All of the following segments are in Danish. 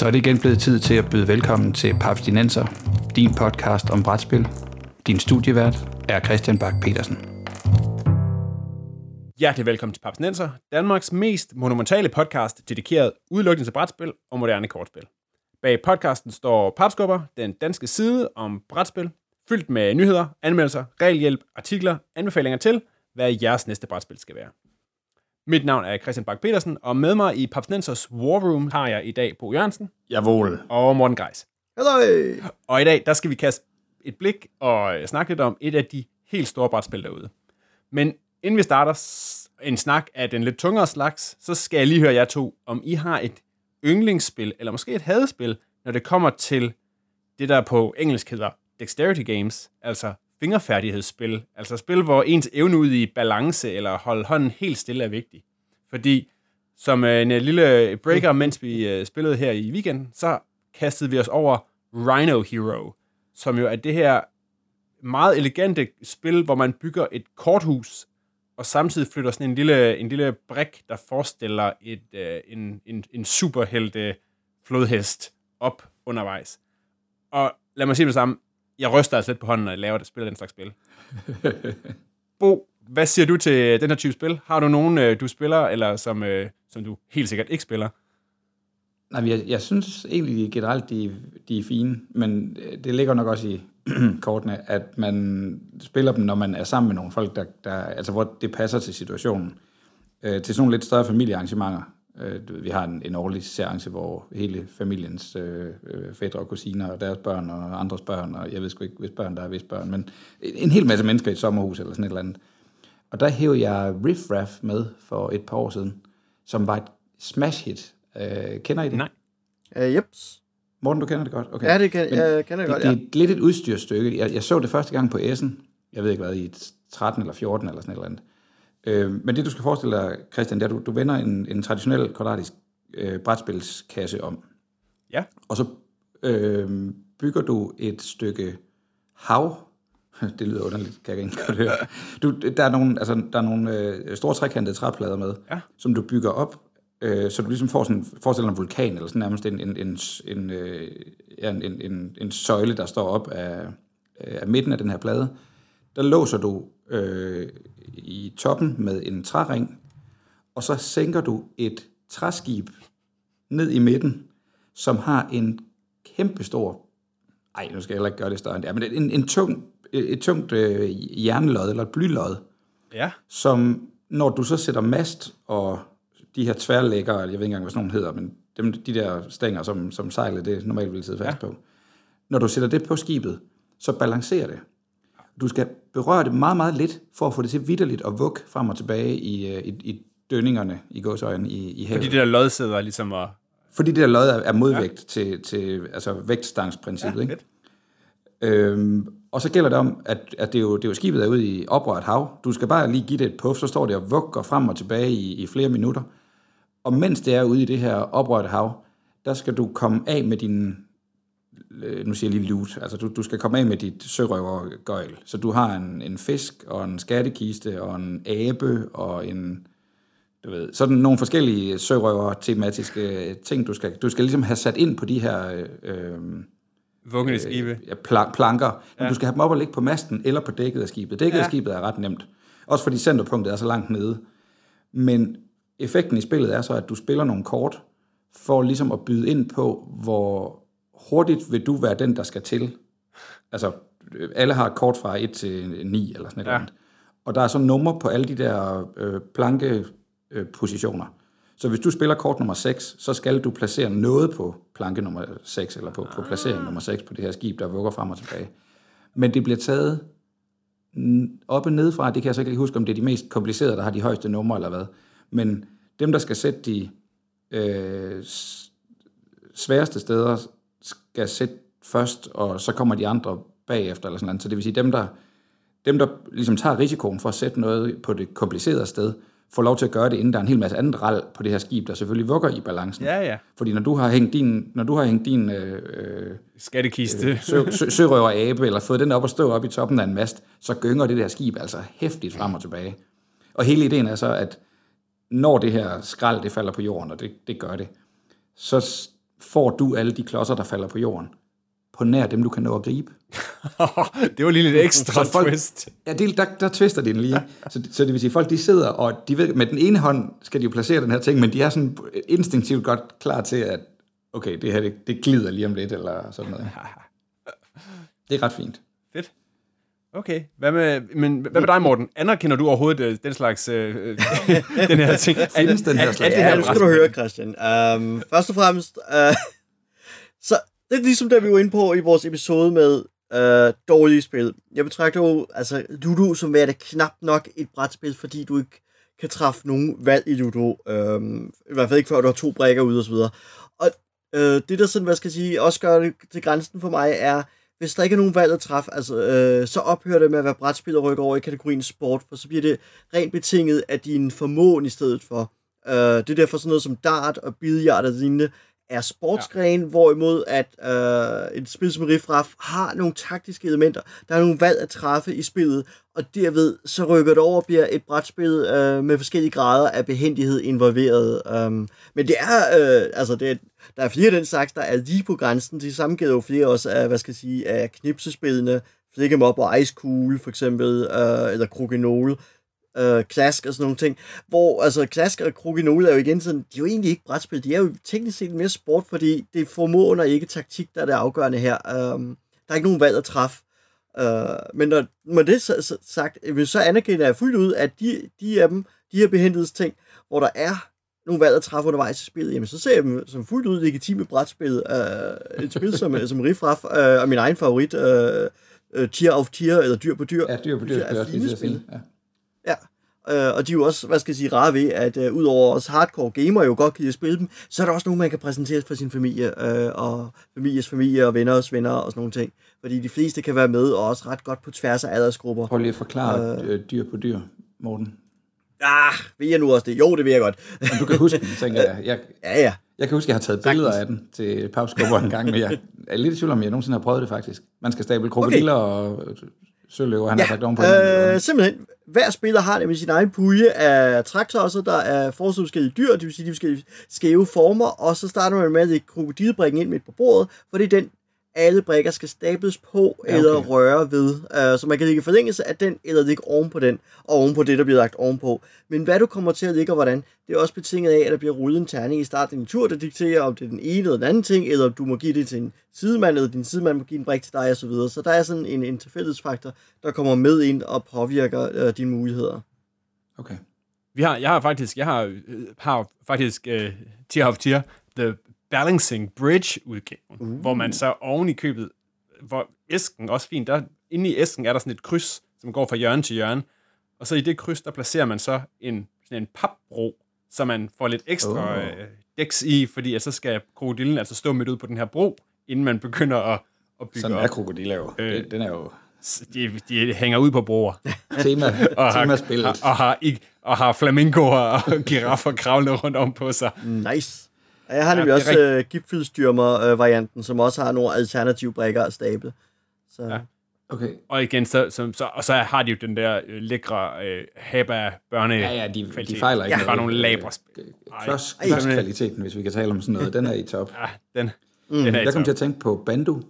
Så er det igen blevet tid til at byde velkommen til Paps Dinenser, din podcast om brætspil. Din studievært er Christian Bak petersen Hjertelig velkommen til Paps Nenser, Danmarks mest monumentale podcast, dedikeret udelukkende til brætspil og moderne kortspil. Bag podcasten står Papskubber, den danske side om brætspil, fyldt med nyheder, anmeldelser, regelhjælp, artikler, anbefalinger til, hvad jeres næste brætspil skal være. Mit navn er Christian Bak petersen og med mig i Papsnensers War Room har jeg i dag Bo Jørgensen Jawohl. og Morten Greis. Hallo. Og i dag, der skal vi kaste et blik og snakke lidt om et af de helt store brætspil derude. Men inden vi starter en snak af den lidt tungere slags, så skal jeg lige høre jer to, om I har et yndlingsspil, eller måske et hadespil, når det kommer til det, der på engelsk hedder dexterity games, altså fingerfærdighedsspil, altså spil, hvor ens evne ud i balance eller holde hånden helt stille er vigtig. Fordi som øh, en øh, lille breaker, mens vi øh, spillede her i weekenden, så kastede vi os over Rhino Hero, som jo er det her meget elegante spil, hvor man bygger et korthus, og samtidig flytter sådan en lille, en lille brik, der forestiller et, øh, en, en, en superhelte flodhest op undervejs. Og lad mig sige det samme, jeg ryster altså lidt på hånden, når jeg laver det, spiller den slags spil. Bo, hvad siger du til den her type spil? Har du nogen, øh, du spiller, eller som, øh, som du helt sikkert ikke spiller? Nej, jeg, jeg synes egentlig generelt, de, de er fine, men øh, det ligger nok også i kortene, at man spiller dem, når man er sammen med nogle folk, der, der, altså hvor det passer til situationen. Øh, til sådan nogle lidt større familiearrangementer. Øh, vi har en, en årlig seance, hvor hele familiens øh, øh, fædre og kusiner og deres børn og andres børn, og jeg ved sgu ikke, hvis børn der er hvis børn, men en, en hel masse mennesker i et sommerhus eller sådan et eller andet. Og der hævde jeg Riff Raff med for et par år siden, som var et smash hit. Øh, kender I det? Nej. Uh, jeps. Morten, du kender det godt? Okay. Ja, det kan, Men jeg kender jeg det, godt, det ja. er et- lidt et udstyrstykke. Jeg, jeg så det første gang på Essen. Jeg ved ikke hvad, i et 13 eller 14 eller sådan et eller andet. Øh, men det, du skal forestille dig, Christian, det er, at du, du vender en, en traditionel kvadratisk øh, brætspilskasse om. Ja. Og så øh, bygger du et stykke hav. Det lyder underligt, kan jeg ikke godt høre. Du, der er nogle, altså, der er nogle øh, store trekantede træplader med, Ja. som du bygger op, øh, så du ligesom får sådan, forestiller en vulkan, eller sådan nærmest en, en, en, en, øh, en, en, en, en søjle, der står op af, af midten af den her plade. Der låser du øh, i toppen med en træring, og så sænker du et træskib ned i midten, som har en kæmpe stor, ej, nu skal jeg heller ikke gøre det større end det er, men en, en tung, et tungt øh, jernlod, eller et blylod, Ja. som når du så sætter mast og de her tværlægger, jeg ved ikke engang, hvad sådan nogle hedder, men dem, de der stænger, som, som sejlet det normalt vil sidde fast ja. på. Når du sætter det på skibet, så balancerer det. Du skal berøre det meget, meget lidt, for at få det til vidderligt og vugge frem og tilbage i, øh, i, i dønningerne i gåsøjne i, i havet. Fordi det der lodsæder ligesom og... Fordi det der lod er, modvægt ja. til, til altså vægtstangsprincippet. Ja, ikke? Øhm, og så gælder det om, at, at det, er jo, det er jo skibet er ude i oprørt hav. Du skal bare lige give det et puff, så står det og vugger frem og tilbage i, i flere minutter. Og mens det er ude i det her oprørte hav, der skal du komme af med din, nu siger jeg lige loot, altså du, du skal komme af med dit sørøvergøjl. Så du har en, en fisk og en skattekiste og en abe og en, du ved, sådan nogle forskellige sørøver-tematiske ting, du skal, du skal ligesom have sat ind på de her øh, øh, Vuggende skibe. ja, pla- planker. Ja. du skal have dem op og ligge på masten eller på dækket af skibet. Dækket ja. af skibet er ret nemt. Også fordi centerpunktet er så langt nede. Men effekten i spillet er så, at du spiller nogle kort, for ligesom at byde ind på, hvor hurtigt vil du være den, der skal til. Altså, alle har et kort fra 1 til 9 eller sådan et ja. andet. Og der er så numre på alle de der øh, plankepositioner. Øh, positioner. så hvis du spiller kort nummer 6, så skal du placere noget på planke nummer 6, eller på, på placering nummer 6 på det her skib, der vugger frem og tilbage. Men det bliver taget op og nedefra, det kan jeg så ikke lige huske, om det er de mest komplicerede, der har de højeste numre eller hvad. Men dem, der skal sætte de øh, sværeste steder, skal sætte først, og så kommer de andre bagefter, eller sådan noget. Så det vil sige, dem, der, dem, der ligesom tager risikoen for at sætte noget på det komplicerede sted, får lov til at gøre det, inden der er en hel masse andet ral på det her skib, der selvfølgelig vugger i balancen. Ja, ja. Fordi når du har hængt din, når du har hængt din øh, øh, Skattekiste. sø, sø, sørøver abe, eller fået den op at stå op i toppen af en mast, så gynger det der skib altså hæftigt frem og tilbage. Og hele ideen er så, at når det her skrald, det falder på jorden, og det, det gør det, så får du alle de klodser, der falder på jorden, på nær dem, du kan nå at gribe. det var lige lidt ekstra Så folk- twist. Ja, det, der, der twister de den lige. Så, så det vil sige, folk de sidder, og de ved, med den ene hånd skal de jo placere den her ting, men de er sådan instinktivt godt klar til, at okay, det her, det, det glider lige om lidt, eller sådan noget. Det er ret fint. Okay. Hvad med, men hvad med dig, Morten? Anerkender du overhovedet øh, den slags, øh, øh, den her ting? Findes den her er, er, slags? det Ja, nu skal du høre, Christian. Um, først og fremmest, uh, så det er ligesom det, vi var inde på i vores episode med uh, dårlige spil. Jeg betragter jo altså, Ludo som værende knap nok et brætspil, fordi du ikke kan træffe nogen valg i Ludo. Um, I hvert fald ikke før du har to brækker ude og så videre. Og uh, det der sådan, hvad skal jeg sige, også gør det til grænsen for mig, er, hvis der ikke er nogen valg at træffe, altså, øh, så ophører det med at være brætspil og rykker over i kategorien sport, for så bliver det rent betinget af din formåen i stedet for. Øh, det er derfor sådan noget som dart og billiard og lignende er sportsgren, ja. hvorimod at øh, et spil som Riff Raff har nogle taktiske elementer. Der er nogle valg at træffe i spillet, og derved så rykker det over og bliver et brætspil øh, med forskellige grader af behendighed involveret. Um, men det er, øh, altså det er, der er flere af den slags, der er lige på grænsen. Det samme gælder jo flere også af, hvad skal jeg sige, af knipsespillene, Flick Up og Ice Cool for eksempel, øh, eller Krokinole øh, Klask og sådan nogle ting. Hvor, altså, Klask og Krokinole er jo igen sådan, de er jo egentlig ikke brætspil, de er jo teknisk set mere sport, fordi det er formåen ikke taktik, der er det afgørende her. Øh, der er ikke nogen valg at træffe. Øh, men når, når det er så, sagt, så anerkender jeg fuldt ud, at de, de af dem, de her ting, hvor der er nogle valg at træffe undervejs i spillet, jamen så ser jeg dem som fuldt ud legitime brætspil. Uh, et spil som, som Riff Raff, uh, og min egen favorit, uh, uh, Tier of Tier, eller Dyr på Dyr. Ja, dyr på dyr, Det er fine spil. Ja. Ja, øh, og de er jo også, hvad skal jeg sige, rare ved, at øh, udover os hardcore gamer jo godt kan at spille dem, så er der også nogen, man kan præsentere for sin familie, øh, og families familie, og venners venner og sådan nogle ting. Fordi de fleste kan være med, og også ret godt på tværs af aldersgrupper. Prøv lige at forklare øh, dyr på dyr, Morten. Ah, ved jeg nu også det? Jo, det vil jeg godt. Om du kan huske den, tænker jeg. jeg. ja, ja. Jeg kan huske, at jeg har taget billeder af den til papskubber en gang, men jeg er lidt i tvivl om, jeg nogensinde har prøvet det faktisk. Man skal stable krokodiller okay. og søløver, han ja, har sagt ovenpå. hinanden. Øh, simpelthen, hver spiller har nemlig sin egen pulje af traktorser, der er foreslået forskellige dyr, det vil sige de forskellige skæve former, og så starter man med at lægge krokodillebrikken ind midt på bordet, for det er den, alle brikker skal stables på Ja, okay. eller røre ved. Uh, så man kan lægge forlængelse af den, eller lægge oven på den, og oven på det, der bliver lagt ovenpå. Men hvad du kommer til at lægge og hvordan, det er også betinget af, at der bliver rullet en terning i starten af din tur, der dikterer, om det er den ene eller den anden ting, eller om du må give det til en sidemand, eller din sidemand må give en brik til dig, osv. Så, så der er sådan en, en tilfældighedsfaktor, der kommer med ind og påvirker uh, dine muligheder. Okay. Vi har, jeg har faktisk, jeg har, øh, har faktisk uh, Tier of Tier, The Balancing Bridge udgaven, uh. hvor man så oven i købet, hvor æsken også fint, der, inde i æsken er der sådan et kryds, som går fra hjørne til hjørne, og så i det kryds, der placerer man så en, sådan en papbro, så man får lidt ekstra oh. øh, dæks i, fordi at så skal krokodillen altså stå midt ud på den her bro, inden man begynder at, at bygge Sådan op. er krokodiller jo. Øh. Den er jo De, de hænger ud på broer. tema, og har, temaspillet. og, og, har, ikke, og har flamingoer og giraffer kravlende rundt om på sig. Nice. Og jeg har nemlig det er også uh, gipfelstyrmer-varianten, som også har nogle alternative brækker at stable. Så Ja. ja. Okay. Og igen, så, så, så, og så har de jo den der øh, lækre øh, haba børne Ja, ja, de, de fejler ikke Ja, bare nogle labre. Klods, Ej. klodskvaliteten, hvis vi kan tale om sådan noget, den er i top. Ja, den, mm. den er i Jeg kom top. til at tænke på Bandu.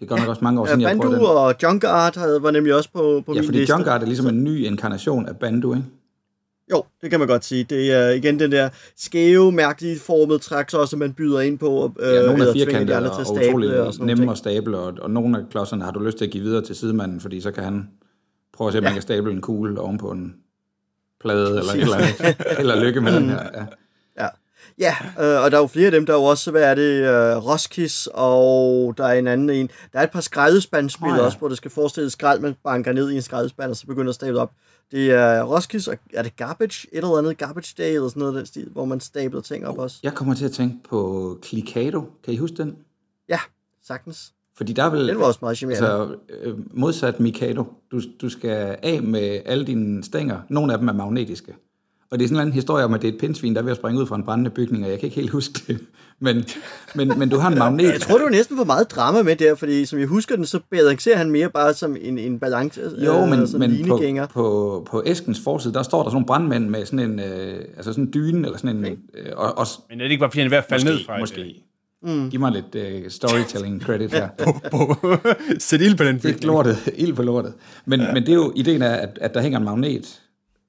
Det går nok også mange år siden, jeg prøvede Bandu den. og Junkart havde, var nemlig også på, på Ja, min fordi liste. Junkart er ligesom en ny inkarnation af Bandu, ikke? Jo, det kan man godt sige. Det er igen den der skæve, mærkeligt formede traktor, som man byder ind på. Øh, Ja, nogle eller er firkantede og, og utrolig og nemme at stable, og, og nogle af klodserne har du lyst til at give videre til sidemanden, fordi så kan han prøve at se, om Ja. man kan stable en kugle oven på en plade, eller, eller, andet. eller lykke med den her. Ja. Ja, øh, og der er jo flere af dem, der er jo også, hvad er det, øh, Roskis, og der er en anden en. Der er et par skraldespandspil Åh, oh, ja. også, hvor det skal forestille skrald, man banker ned i en skraldespand, og så begynder at stable op. Det er Roskis, og er det Garbage? Et eller andet Garbage Day, eller sådan noget den stil, hvor man stabler ting op også. Jeg kommer til at tænke på Clicado. Kan I huske den? Ja, sagtens. Fordi der er vel... Den var også meget charmerende. Altså, øh, modsat Mikado, du, du skal af med alle dine stænger. Nogle af dem er magnetiske. Og det er sådan en historie om, at det er et pindsvin, der er ved at springe ud fra en brændende bygning, og jeg kan ikke helt huske det. Men, men, men du har en magnet. Jeg tror, du næsten for meget drama med der, fordi som jeg husker den, så balancerer han mere bare som en, en balance, Jo, men, øh, men på, på, på æskens forside, der står der sådan nogle brandmænd med sådan en, øh, altså sådan en dyne, eller sådan en, øh, og, og, Men er det ikke bare, fordi han er ved at falde måske, ned fra måske. Mm. Giv mig lidt øh, storytelling credit her. øh, Sæt ild på den Det er bygning. lortet, ild på lortet. Men, ja. men det er jo, ideen er, at, at der hænger en magnet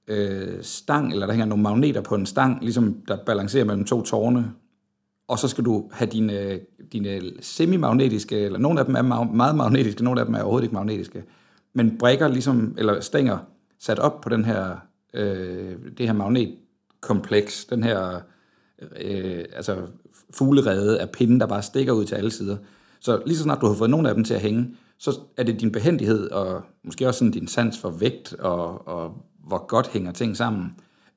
øh, stang, eller der hænger nogle magneter på en stang, ligesom der balancerer mellem to tårne, og så skal du have dine, dine semi-magnetiske, eller nogle af dem er ma- meget magnetiske, nogle af dem er overhovedet ikke magnetiske, men brækker ligesom, eller stænger sat op på den her, øh, det her magnetkompleks, den her øh, altså fuglerede af pinde, der bare stikker ud til alle sider. Så lige så snart du har fået nogle af dem til at hænge, så er det din behendighed, og måske også sådan din sans for vægt, og, og hvor godt hænger ting sammen,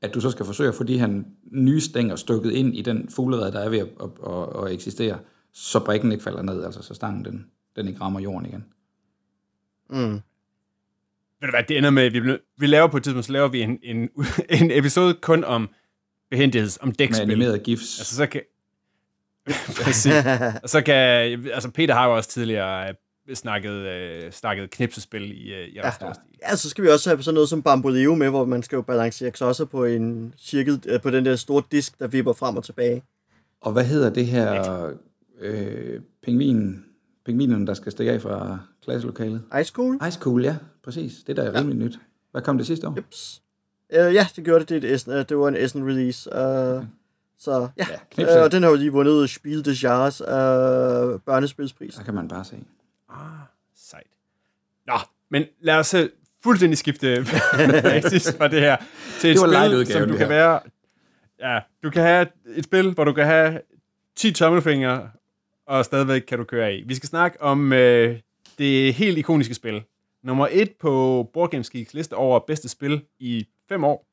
at du så skal forsøge at få de her nye stænger stukket ind i den fuglerede, der er ved at, at, at, at eksistere, så brikken ikke falder ned, altså så stangen den, den ikke rammer jorden igen. Mm. Ved du hvad, det ender med, at vi, vi laver på et tidspunkt, så laver vi en, en, en episode kun om behendigheds, om Med dækspil. animerede gifs. Altså, så kan... Præcis. Og så kan... Altså, Peter har jo også tidligere øh, snakket, øh, snakket knipsespil i, øh, i ret stor stil. Ja, så skal vi også have sådan noget som Bamboleo med, hvor man skal jo balancere klodser på en cirkel, øh, på den der store disk, der vipper frem og tilbage. Og hvad hedder det her øh, pingvin, pingvinen, der skal stikke af fra klasselokalet? Ice Cool? Ice Cool, ja, præcis. Det der er rimelig nyt. Hvad kom det sidste år? Jeps. Uh, ja, det gjorde det. Det, er uh, det var en Essen release. Uh, Så ja, Ja, knipsel. uh, og den har jo lige vundet Spiel des Jahres uh, børnespilspris. Der kan man bare se. Ah, sejt. Nå, men lad os uh, fuldstændig skifte basis fra det her til et spil, som du kan være... Ja, du kan have et spil, hvor du kan have 10 tommelfingre, og stadigvæk kan du køre i. Vi skal snakke om øh, det helt ikoniske spil. Nummer et på Board Games Geeks liste over bedste spil i fem år.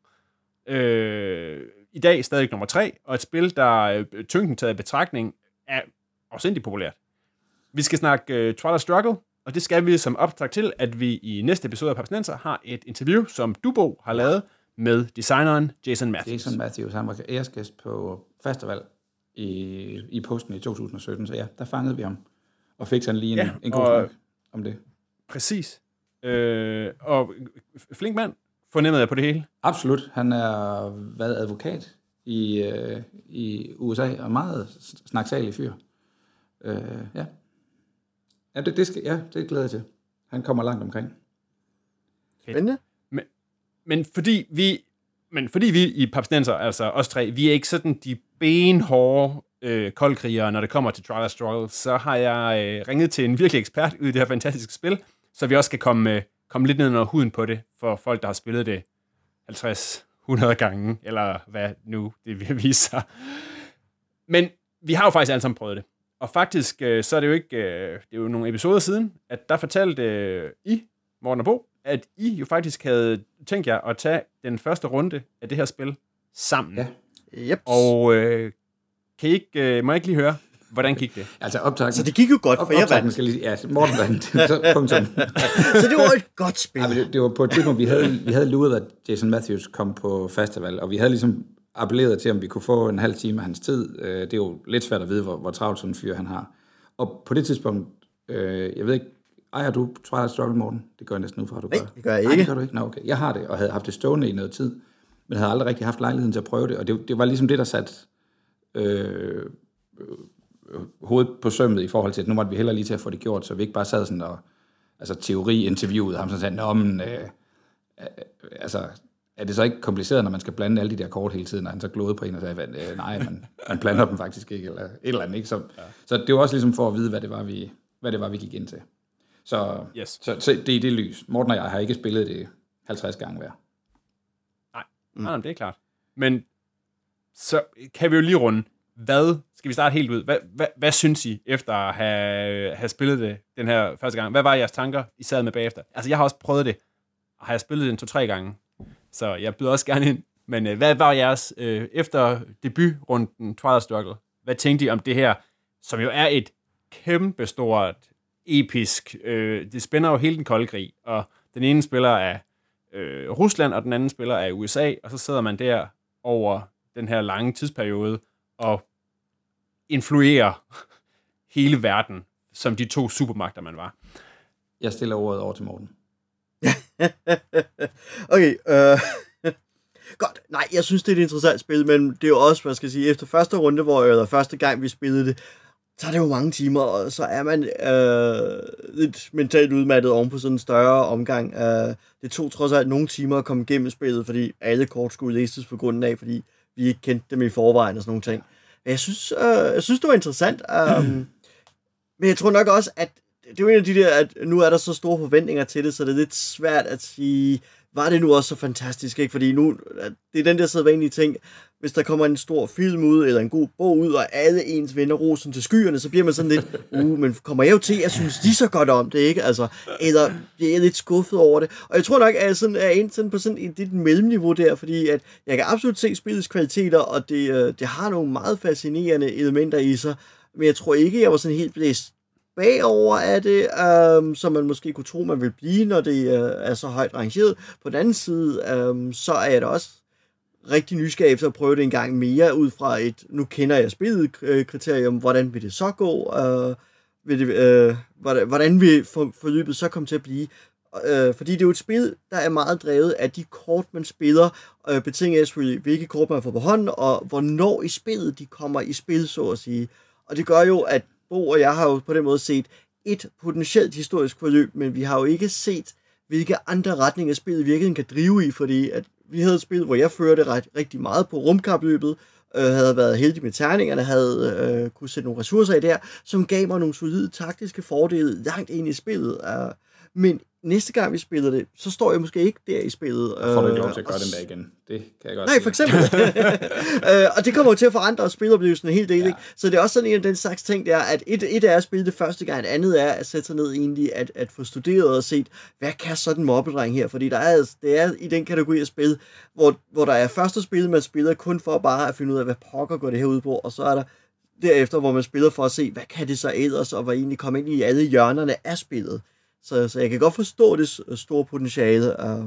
Øh, I dag stadig nummer tre, og et spil, der øh, tyngden taget i betragtning, er afsindig populært. Vi skal snakke øh, Twilight Struggle, og det skal vi som optag til, at vi i næste episode af Papsnenser har et interview, som Dubo har lavet med designeren Jason Matthews. Jason Matthews, han var æresgæst på festival i, i posten i 2017, så ja, der fangede vi ham. Og fik sådan lige en, Ja, en god snak om det. Præcis. Øh, og flink mand, fornemmede jeg på det hele. Absolut. Han er været advokat i, øh, i USA, og meget snaksalig fyr. Øh, ja. Ja, det, det, skal, ja, det glæder jeg til. Han kommer langt omkring. Spændende. Men fordi vi, men fordi vi i Papsnenser, altså os tre, vi er ikke sådan de benhårde øh, koldkrigere, når det kommer til Trial Struggle, så har jeg øh, ringet til en virkelig ekspert ud i det her fantastiske spil, så vi også skal komme, øh, komme lidt ned under huden på det, for folk, der har spillet det 50-100 gange, eller hvad nu det vil vise sig. Men vi har jo faktisk alle sammen prøvet det. Og faktisk, øh, så er det jo ikke, øh, det er jo nogle episoder siden, at der fortalte øh, I, Morten og Bo, at I jo faktisk havde tænkt jer at tage den første runde af det her spil sammen. Ja. Yep. Og øh, kan I ikke, øh, må jeg ikke lige høre, hvordan gik det? Altså optagelsen. Så det gik jo godt, for jeg optagelsen vandt. skal lige, ja, Morten vandt. Så punktum. Så det var et godt spil. Ja, det, det, var på et tidspunkt, vi havde, vi havde luret, at Jason Matthews kom på festival, og vi havde ligesom appelleret til, om vi kunne få en halv time af hans tid. Øh, Det er jo lidt svært at vide, hvor, hvor travlt sådan en fyr han har. Og på det tidspunkt, øh, jeg ved ikke, ejer du Twilight Struggle, Morten? Det gør jeg næsten nu for, at du Nej, gør. det gør jeg Nej, ikke. det gør du ikke? Nå, okay. Jeg har det, og havde haft det stående i noget tid, men havde aldrig rigtig haft lejligheden til at prøve det, og det, det var ligesom det, der satte øh, hovedet på sømmet i forhold til, at nu måtte vi heller lige til at få det gjort, så vi ikke bare sad sådan og altså teori-interviewede ham, sådan sagde, Nå, men, øh, øh, altså, er det så ikke kompliceret, når man skal blande alle de der kort hele tiden, og han så glodede på en og sagde, øh, nej, man, man blander dem faktisk ikke, eller et eller andet, ikke? Så, ja. så det var også ligesom for at vide, hvad det var, vi, hvad det var, vi gik ind til. Så, Yes. så, så det er det lys. Morten og jeg har ikke spillet det 50 gange hver. Mm. Nej, det er klart. Men så kan vi jo lige runde. Hvad, skal vi starte helt ud? Hvad, hvad, hvad synes I, efter at have, have spillet det den her første gang? Hvad var jeres tanker, I sad med bagefter? Altså, jeg har også prøvet det, og har jeg spillet det en to-tre gange. Så jeg byder også gerne ind. Men øh, hvad var jeres, øh, efter debutrunden Twilight Struggle, hvad tænkte I om det her, som jo er et kæmpestort, episk, øh, det spænder jo hele den kolde krig, og den ene spiller er øh, Rusland, og den anden spiller er USA, og så sidder man der over den her lange tidsperiode og influerer hele verden, som de to supermagter, man var. Jeg stiller ordet over til Morten. okay, øh, godt. Nej, jeg synes, det er et interessant spil, men det er jo også, hvad skal sige, efter første runde, hvor, eller første gang, vi spillede det, så er det jo mange timer, og så er man øh, lidt mentalt udmattet oven på sådan en større omgang. Øh, det tog trods alt nogle timer at komme igennem spillet, fordi alle kort skulle læses på grunden af, fordi vi ikke kendte dem i forvejen og sådan nogle ting. Men jeg synes, øh, jeg synes det var interessant. Øh, men jeg tror nok også, at det er jo en af de der, at nu er der så store forventninger til det, så det er lidt svært at sige, var det nu også så fantastisk, ikke? Fordi nu, det er den der sædvanlige ting, hvis der kommer en stor film ud, eller en god bog ud, og alle ens venner rosen til skyerne, så bliver man sådan lidt, uh, men kommer jeg jo til, jeg synes de så godt om det, ikke? Altså, eller bliver jeg lidt skuffet over det. Og jeg tror nok, at jeg sådan er ind sådan på sådan et, et mellemniveau der, fordi at jeg kan absolut se spillets kvaliteter, og det, øh, det har nogle meget fascinerende elementer i sig, men jeg tror ikke, jeg var sådan helt blæst bagover af det, øhm, som man måske kunne tro, man vil blive, når det øh, er så højt rangeret. På den anden side, øhm, så er jeg da også rigtig nysgerrig efter at prøve det en gang mere, ud fra et, nu kender jeg spillet øh, kriterium, hvordan vil det så gå, øh, vil det, øh, hvordan, hvordan vil for, forløbet så komme til at blive. Øh, fordi det er jo et spil, der er meget drevet af de kort, man spiller, øh, betinget af selvfølgelig, hvilke kort man får på hånden, og hvornår i spillet de kommer i spil, så at sige. Og det gør jo, at Bo og jeg har jo på den måde set et potentielt historisk forløb, men vi har jo ikke set, hvilke andre retninger spillet virkelig kan drive i, fordi at vi havde et spil, hvor jeg førte ret, rigtig meget på rumkapløbet, øh, havde været heldig med terningerne, havde øh, kunne sætte nogle ressourcer i der, som gav mig nogle solide taktiske fordele langt ind i spillet. Øh, men næste gang vi spiller det, så står jeg måske ikke der i spillet. Jeg får du ikke lov til at gøre den der igen. Det kan jeg godt Nej, for eksempel. øh, og det kommer jo til at forandre spiloplevelsen en hel del. Ja. Ikke? Så det er også sådan en af den slags ting, der, at et, et er at spille det første gang, et andet er at sætte sig ned egentlig, at, at få studeret og set, hvad kan sådan en mobbedreng her? Fordi der er, det er i den kategori af spil, hvor, hvor der er første spil, man spiller kun for bare at finde ud af, hvad pokker går det her ud på, og så er der derefter, hvor man spiller for at se, hvad kan det så ellers, og hvad egentlig komme ind i alle hjørnerne af spillet. Så, så jeg kan godt forstå det store potentiale. Øh,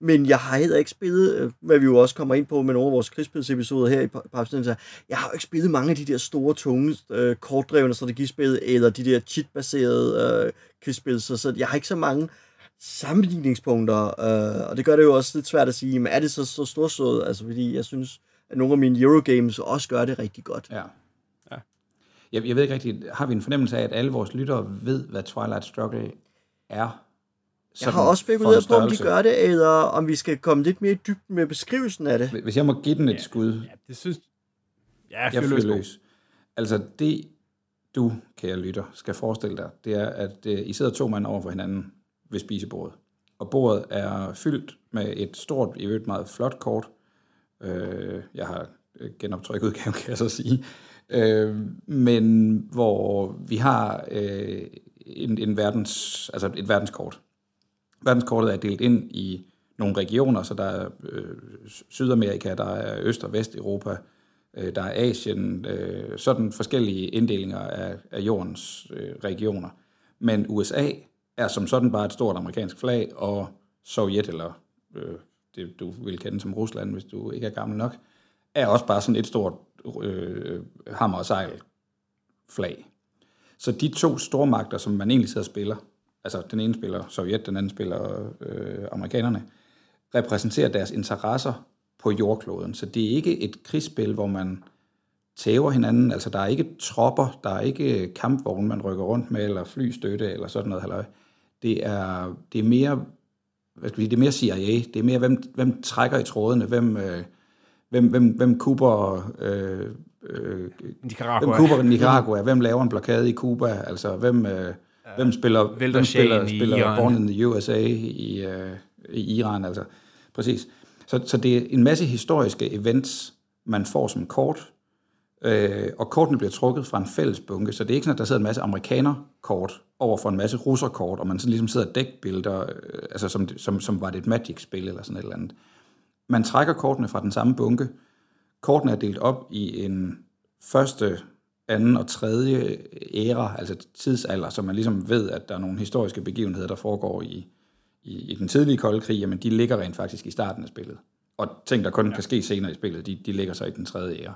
men jeg har heller ikke spillet, øh, hvad vi jo også kommer ind på med nogle af vores krigsspilsepisoder her i Papsnenser, jeg har jo ikke spillet mange af de der store, tunge, øh, kortdrevne strategispil, eller de der cheat-baserede krigsspil, så, så jeg har ikke så mange sammenligningspunkter, og det gør det jo også lidt svært at sige, men er det så, så storsået, altså fordi jeg synes, at nogle af mine Eurogames også gør det rigtig godt. Ja. ja. Jeg, jeg ved ikke rigtigt, har vi en fornemmelse af, at alle vores lyttere ved, hvad Twilight Struggle er. Jeg har også spekuleret på, om de gør det, eller om vi skal komme lidt mere i dybden med beskrivelsen af det. Hvis jeg må give den et skud. Ja, det synes ja, jeg. fyrer løs. Altså det, du, kære lytter, skal forestille dig, det er, at uh, I sidder to mand over for hinanden ved spisebordet. Og bordet er fyldt med et stort, i øvrigt meget flot kort. Uh, jeg har genoptrykket udgaven, kan jeg så sige. Uh, men hvor vi har uh, en, en verdens, altså et verdenskort. Verdenskortet er delt ind i nogle regioner, så der er øh, Sydamerika, der er Øst- og Vesteuropa, øh, der er Asien, øh, sådan forskellige inddelinger af, af jordens øh, regioner. Men USA er som sådan bare et stort amerikansk flag, og Sovjet, eller øh, det du vil kende som Rusland, hvis du ikke er gammel nok, er også bare sådan et stort øh, øh hammer og sejl flag. Så de to stormagter, som man egentlig sidder og spiller, altså den ene spiller Sovjet, den anden spiller øh, amerikanerne, repræsenterer deres interesser på jordkloden. Så det er ikke et krigsspil, hvor man tæver hinanden. Altså der er ikke tropper, der er ikke kampvogne, man rykker rundt med, eller flystøtte, eller sådan noget. Halløj. Det er, det er mere hvad skal vi sige, det er mere CIA. Det er mere, hvem, hvem trækker i trådene, hvem, øh, hvem, hvem, hvem kuber øh, øh, Nicaragua. Hvem Cuba, Nicaragua, hvem laver en blokade i Cuba, altså hvem, øh, ja, hvem spiller, hvem spiller, spiller Born in the USA i, øh, i Iran, altså præcis. Så, så det er en masse historiske events, man får som kort, øh, og kortene bliver trukket fra en fælles bunke, så det er ikke sådan, at der sidder en masse amerikaner-kort over for en masse russer-kort, og man sådan ligesom sidder og dækbilleder, øh, altså som, som, som var det et Magic-spil eller sådan et eller andet. Man trækker kortene fra den samme bunke, Kortene er delt op i en første, anden og tredje æra, altså tidsalder, så man ligesom ved, at der er nogle historiske begivenheder, der foregår i, i, i den tidlige kolde krig, jamen de ligger rent faktisk i starten af spillet. og ting, der kun ja. kan ske senere i spillet, de, de ligger så i den tredje ære.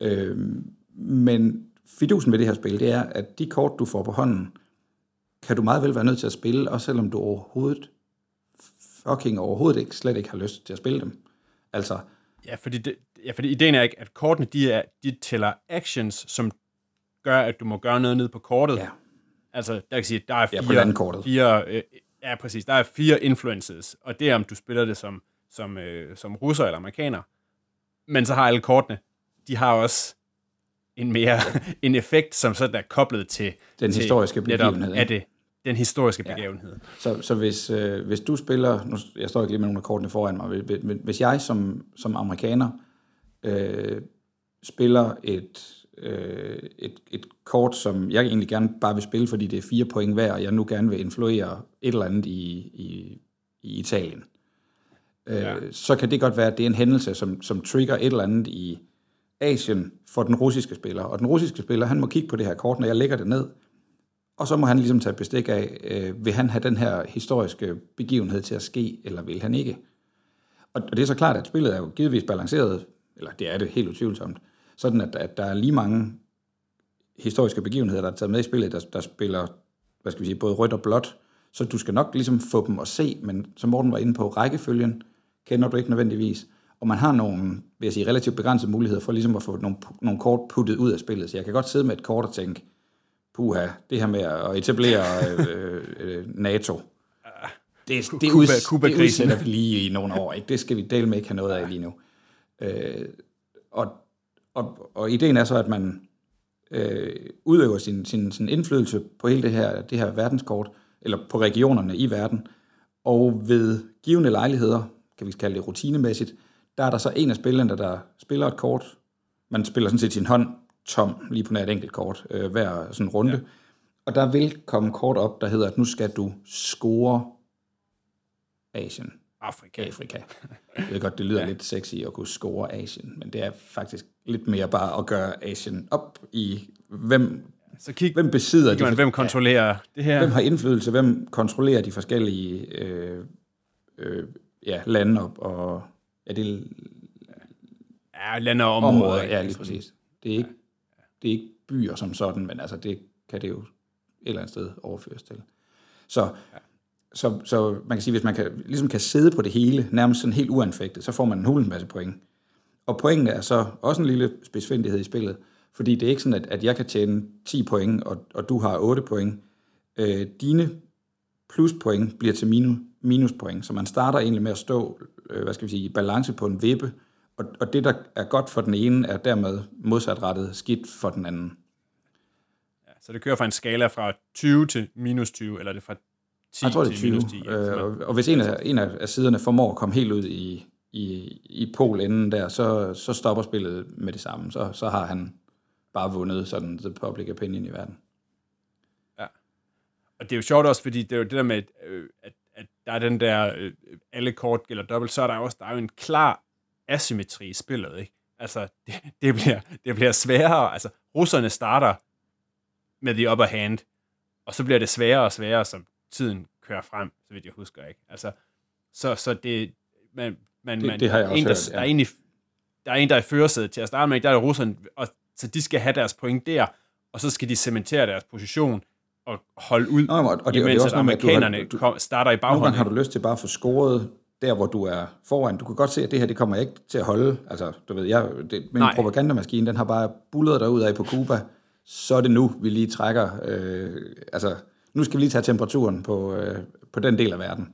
Øh, men fidusen ved det her spil, det er, at de kort, du får på hånden, kan du meget vel være nødt til at spille, også selvom du overhovedet, fucking overhovedet ikke, slet ikke har lyst til at spille dem. Altså, Ja, fordi, det, ja, fordi ideen er ikke, at kortene de, er, de tæller actions, som gør, at du må gøre noget ned på kortet. ja, Altså, der kan sige, der er Ja, på fire, fire øh, ja, præcis, der er fire influences, og det er, om du spiller det som, som, øh, som russer eller amerikaner. Men så har alle kortene, de har også en mere en effekt, som sådan er koblet til Den til historiske netop, begivenhed, Er ikke? det den historiske Ja. begivenhed. Så, så hvis, øh, hvis du spiller, nu, jeg står ikke lige med nogle af kortene foran mig, hvis- hvis- hvis jeg som, som amerikaner øh, spiller et, øh, et, et kort, som jeg egentlig gerne bare vil spille, fordi det er fire point hver, og jeg nu gerne vil influere et eller andet i, i, i Italien, øh, Ja. så kan det godt være, at det er en hændelse, som, som trigger et eller andet i Asien for den russiske spiller. Og den russiske spiller, han må kigge på det her kort, når jeg lægger det ned, og så må han ligesom tage bestik af, øh, vil han have den her historiske begivenhed til at ske, eller vil han ikke? Og, og det er så klart, at spillet er jo givetvis balanceret, eller det er det helt utvivlsomt, sådan at, at der er lige mange historiske begivenheder, der er taget med i spillet, der, der spiller, hvad skal vi sige, både rødt og blåt, så du skal nok ligesom få dem at se, men som Morten var inde på, rækkefølgen kender du ikke nødvendigvis, og man har nogle, vil jeg sige, relativt begrænsede muligheder for ligesom at få nogle, nogle kort puttet ud af spillet. Så jeg kan godt sidde med et kort og tænke, puha, det her med at etablere øh, øh, NATO, det, det, Cuba- uds, det Cuba-krisen. udsætter vi lige i nogle år. Ikke? Det skal vi dele med ikke have noget af lige nu. Øh, og, og, og ideen er så, at man øh, udøver sin, sin, sin indflydelse på hele det her, det her verdenskort, eller på regionerne i verden, og ved givende lejligheder, kan vi kalde det rutinemæssigt, der er der så en af spillerne, der spiller et kort. Man spiller sådan set sin hånd tom, lige på nær et enkelt kort, øh, hver sådan runde. Ja. Og der vil komme kort op, der hedder, at nu skal du score Asien. Afrika. Afrika. Jeg ved godt, det lyder ja. lidt sexy at kunne score Asien, men det er faktisk lidt mere bare at gøre Asien op i, hvem, Så kig, hvem besidder kigger man, de, hvem kontrollerer det her. hvem har indflydelse, hvem kontrollerer de forskellige øh, øh, ja, lande og, og ja, det er Ja, lande og områder. områder. Ja, lige præcis. Det er, ikke, det er ikke byer som sådan, men altså det kan det jo et eller andet sted overføres til. Så, ja så, så man kan sige, hvis man kan, ligesom kan sidde på det hele, nærmest sådan helt uanfægtet, så får man en hulens masse point. Og pointene er så også en lille spidsfindighed i spillet, fordi det er ikke sådan, at, at jeg kan tjene 10 point, og, og du har 8 point. Øh, dine pluspoint bliver til minus, minuspoint, så man starter egentlig med at stå, øh, hvad skal vi sige, i balance på en vippe, og, og det, der er godt for den ene, er dermed modsatrettet skidt for den anden. Ja, Så det kører fra en skala fra 20 til minus 20, eller er det fra 10 Jeg tror, det er til 20. minus 10? ja, Øh, og, og hvis en af, en af siderne formår at komme helt ud i, i, i polenden der, så, så stopper spillet med det samme. Så, så har han bare vundet sådan the public opinion i verden. Og det er jo sjovt også, fordi det er jo det der med, øh, at, at der er den der, øh, alle kort gælder dobbelt, så er der jo også der er jo en klar asymmetri i spillet, ikke? Altså, det, det, bliver, det bliver sværere. Altså, russerne starter med the upper hand, og så bliver det sværere og sværere, som tiden kører frem, så vidt jeg husker, ikke? Altså, så, så det, man, man, Det- man, det har jeg også en, der, hørt, ja. der, er egentlig, der er en, der er i førersædet til at starte med, der er det russerne, og, så de skal have deres point der, og så skal de cementere deres position og holde ud, Nå, og, og det, og det er imens også med, at du har- amerikanerne du- kom, starter i Nogle gange baghånden. har du lyst til bare at få scoret der, hvor du er foran. Du kan godt se, at det her, det kommer ikke til at holde. Altså, du ved, jeg, det, min Nej. propagandamaskine, den har bare bullet derud af på Cuba. Så er det nu, vi lige trækker. Øh, altså, nu skal vi lige tage temperaturen på, øh, på den del af verden.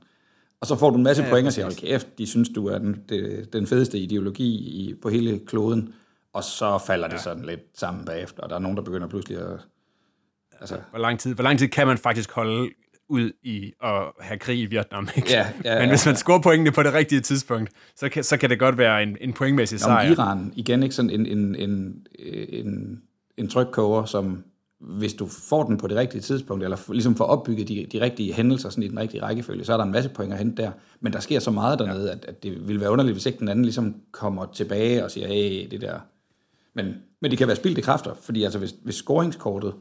Og så får du en masse Ja, ja, ja, point og siger, hold kæft, de synes, du er den, det, den fedeste ideologi i, på hele kloden. Og så falder det sådan lidt sammen bagefter, og der er nogen, der begynder pludselig at... Altså, Hvor lang, tid, hvor lang tid kan man faktisk holde ud i at have krig i Vietnam? Ikke? Ja, ja, Men ja, hvis man scorer pointene på det rigtige tidspunkt, så kan, så kan det godt være en, en pointmæssig Om sejr. Iran, igen ikke sådan en, en, en, en, en trykkoger, som hvis du får den på det rigtige tidspunkt, eller ligesom får opbygget de, de rigtige hændelser sådan i den rigtige rækkefølge, så er der en masse point at hente der. Men der sker så meget dernede, at, at det ville være underligt, hvis ikke den anden ligesom kommer tilbage og siger, hey, det der... Men, men det kan være spildte kræfter, fordi altså hvis, hvis scoringskortet,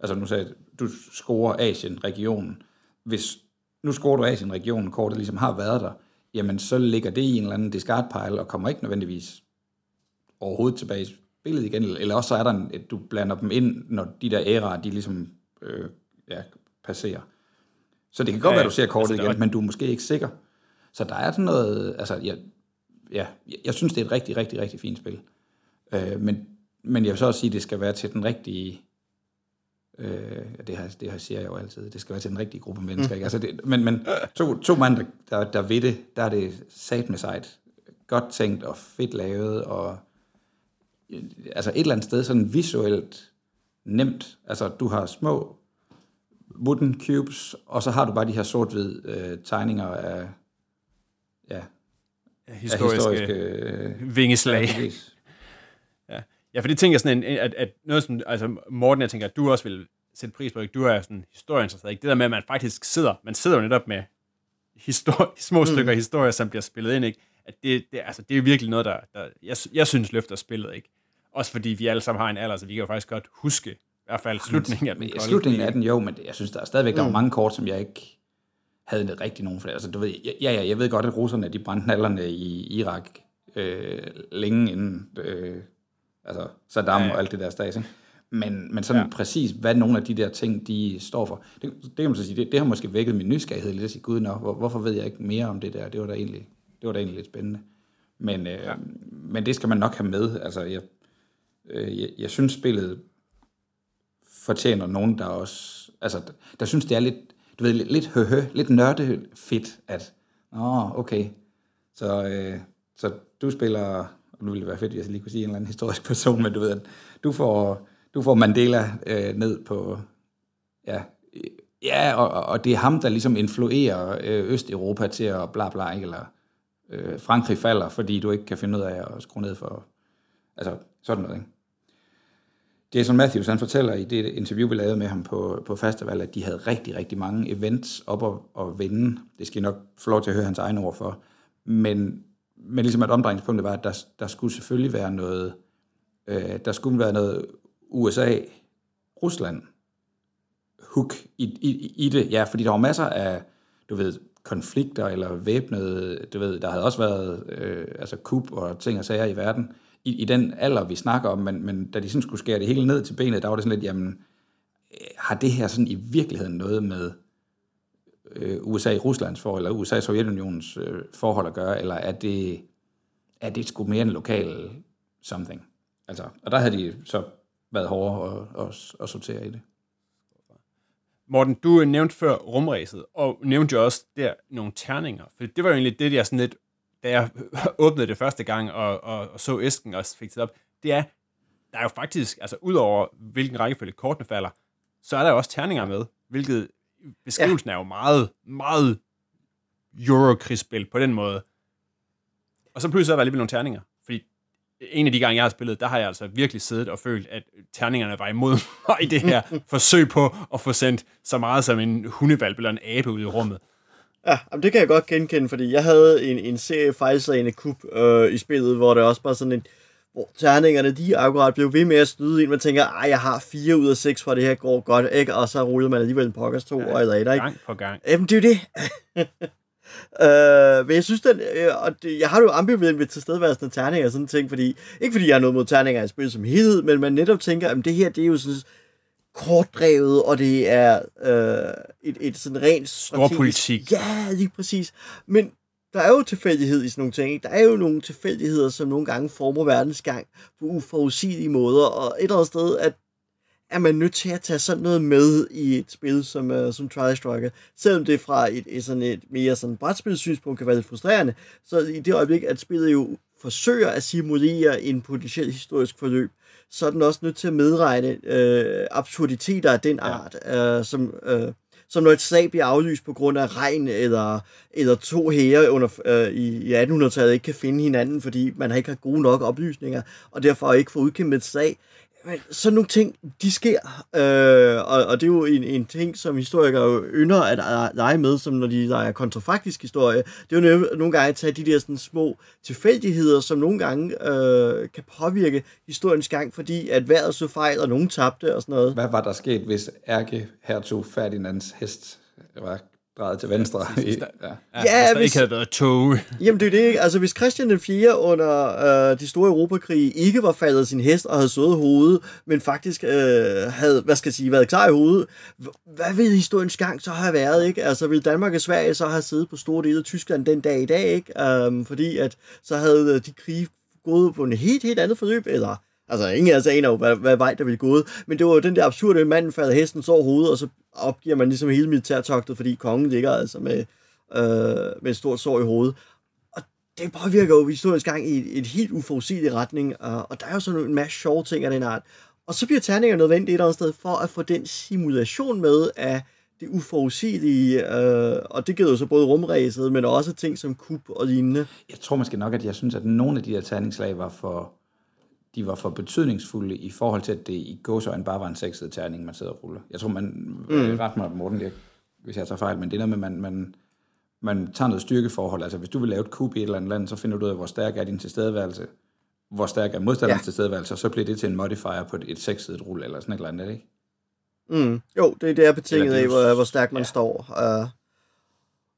altså nu sagde jeg, du scorer Asien-regionen, hvis nu scorer du Asien-regionen, kortet ligesom har været der, jamen så ligger det i en eller anden discard pile, og kommer ikke nødvendigvis overhovedet tilbage spillet igen, eller også så er der en, at du blander dem ind, når de der æraer, de ligesom øh, ja, passerer. Så det kan godt ja, være, du ser kortet altså, igen, men du er måske ikke sikker. Så der er sådan noget, altså, jeg, ja, jeg synes, det er et rigtig, rigtig, rigtig fint spil. Øh, men, men jeg vil så også sige, at det skal være til den rigtige, øh, det, her, det her siger jeg jo altid, det skal være til den rigtige gruppe mennesker. Ikke? Altså det, men men to, to mand, der, der, der ved det, der er det sat med sejt. Godt tænkt og fedt lavet, og altså et eller andet sted sådan visuelt nemt. Altså du har små wooden cubes, og så har du bare de her sort-hvid øh, tegninger af, ja, historiske, af historiske øh, vingeslag. Ja, ja, for det tænker jeg sådan, en, at, at noget som, altså Morten, jeg tænker, at du også vil sætte pris på, ikke? du er sådan historieinteresseret, ikke? det der med, at man faktisk sidder, man sidder jo netop med histori- små mm. stykker historie, som bliver spillet ind, ikke? at det, det, altså, det er virkelig noget, der, der jeg, jeg synes løfter spillet, ikke? Også fordi vi alle sammen har en alder, så vi kan jo faktisk godt huske, i hvert fald slutningen af den kolde Slutningen af den, jo, men jeg synes, der er stadigvæk, der mm. var mange kort, som jeg ikke havde rigtig nogen for det. Altså, du ved, ja, ja, jeg ved godt, at russerne, de brændte nallerne i Irak øh, længe inden øh, altså Saddam ja, ja. og alt det der stats, ikke? Men, men sådan ja. præcis, hvad nogle af de der ting, de står for, det, det kan man så sige, det, det har måske vækket min nysgerrighed lidt at sige, gud nok, hvor, hvorfor ved jeg ikke mere om det der? Det var da egentlig, det var da egentlig lidt spændende. Men, øh, ja. men det skal man nok have med. Altså, jeg, øh, jeg, jeg synes, spillet fortjener nogen, der også, altså, der synes, det er lidt, du ved, lidt høhø, lidt nørde fedt, at, åh, okay, så, øh, så du spiller, og nu ville det være fedt, hvis jeg lige kunne sige en eller anden historisk person, men du ved, at du får, du får Mandela øh, ned på, ja, ja og, og det er ham, der ligesom influerer øh, Østeuropa til at bla bla, ikke? eller øh, Frankrig falder, fordi du ikke kan finde ud af at skrue ned for, altså sådan noget, ikke? Jason Matthews, han fortæller i det interview, vi lavede med ham på, på festival, at de havde rigtig, rigtig mange events op at, og vinde. Det skal I nok få lov til at høre hans egne ord for. Men, men ligesom at omdrejningspunktet var, at der, der skulle selvfølgelig være noget, øh, der skulle være noget USA, Rusland hook i, i, i det. Ja, fordi der var masser af, du ved, konflikter eller væbnede, du ved, der havde også været øh, altså kup og ting og sager i verden, i, i den alder, vi snakker om, men, men da de sådan skulle skære det hele ned til benet, der var det sådan lidt, jamen, øh, har det her sådan i virkeligheden noget med øh, USA-Ruslands forhold, eller USA-Sovjetunionens øh, forhold at gøre, eller er det, er det sgu mere en lokal something? Altså, og der havde de så været hårdere at, at, at sortere i det. Morten, du øh, nævnte før rumræset, og nævnte jo også der nogle terninger, for det var jo egentlig det, jeg sådan lidt da jeg åbnede det første gang og, og, og så æsken og fik det op, det er, der er jo faktisk, altså udover hvilken rækkefølge kortene falder, så er der jo også terninger med, hvilket beskrivelsen ja. er jo meget, meget Eurokrigsspil på den måde. Og så pludselig er der alligevel nogle terninger, fordi en af de gange, jeg har spillet, der har jeg altså virkelig siddet og følt, at terningerne var imod mig i det her forsøg på at få sendt så meget som en hundevalp eller en abe ud i rummet. Ja, jamen det kan jeg godt genkende, fordi jeg havde en, en serie fejlsagende kub øh, i spillet, hvor det også bare sådan en, hvor terningerne, de akkurat blev ved med at snyde ind. Man tænker, ej, jeg har fire ud af seks, for det her går godt, ikke? Og så ruller man alligevel en pokkers to ja, eller et, ikke? Gang på gang. Jamen, det er jo det. Uh, men jeg synes, den, uh, og det, jeg har jo ambivalent ved tilstedeværelsen af terninger og sådan ting, fordi, ikke fordi jeg har noget mod terninger i spil som helhed, men man netop tænker, at det her, det er jo sådan kortdrevet, og det er øh, et, et sådan rent... Storpolitik. Ja, lige præcis. Men der er jo tilfældighed i sådan nogle ting. Ikke? Der er jo nogle tilfældigheder, som nogle gange former verdensgang på uforudsigelige måder, og et eller andet sted, at er man nødt til at tage sådan noget med i et spil som, uh, som Trial Struggle. Selvom det fra et, et, sådan et mere sådan brætspilssynspunkt kan være lidt frustrerende, så i det øjeblik, at spillet jo forsøger at simulere en potentiel historisk forløb, så er den også nødt til at medregne øh, absurditeter af den art, ja. øh, som, øh, som når et slag bliver aflyst på grund af regn, eller, eller to hære under, øh, i, i 1800-tallet ikke kan finde hinanden, fordi man ikke har gode nok oplysninger, og derfor ikke får udkæmpet et slag. Men sådan nogle ting, de sker, øh, og, og det er jo en, en ting, som historikere ynder at lege med, som når de leger kontrafaktisk historie. Det er jo nogle gange at tage de der sådan små tilfældigheder, som nogle gange øh, kan påvirke historiens gang, fordi at vejret så fejl, og nogen tabte og sådan noget. Hvad var der sket, hvis ærkehertog Ferdinands hest var drejet til venstre. Ja, ja. ja, Ja, hvis der hvis- ikke havde været tog. Jamen det er det ikke. Altså hvis Christian den 4. under øh, de store Europakrige ikke var faldet sin hest og havde sået hovedet, men faktisk øh, havde, hvad skal jeg sige, været klar i hovedet, hvad ville historiens gang så have været, ikke? Altså ville Danmark og Sverige så have siddet på store dele af Tyskland den dag i dag, ikke? Um, fordi at så havde øh, de krige gået på en helt, helt andet forløb, eller Altså, ingen af os aner jo, hvad, hvad vej der ville gået. Men det var jo den der absurde, manden falder hesten, så hovedet, og så opgiver man ligesom hele militærtogtet, fordi kongen ligger altså med, øh, med et stort sår i hovedet. Og det påvirker jo historisk gang i et, et helt uforudsigeligt retning, og, og der er jo sådan en masse sjove ting af den art. Og så bliver terninger nødvendigt et eller andet sted for at få den simulation med af det uforudsigelige, øh, og det giver jo så både rumræset, men også ting som kub og lignende. Jeg tror måske nok, at jeg synes, at nogle af de der terningslag var for, de var for betydningsfulde i forhold til, at det i gåsøjne bare var en sekset terning, man sidder og ruller. Jeg tror, man mm. ret mig, Morten, det, hvis jeg tager fejl, men det er noget med, man, man, man tager noget styrkeforhold. Altså, hvis du vil lave et kub i et eller andet land, så finder du ud af, hvor stærk er din tilstedeværelse, hvor stærk er modstanderens ja. Tilstedeværelse, og så bliver det til en modifier på et, et seksedet rulle, eller sådan et eller andet, det ikke? Mm. Jo, det, det er betinget af, hvor, hvor stærkt man ja. står. Uh,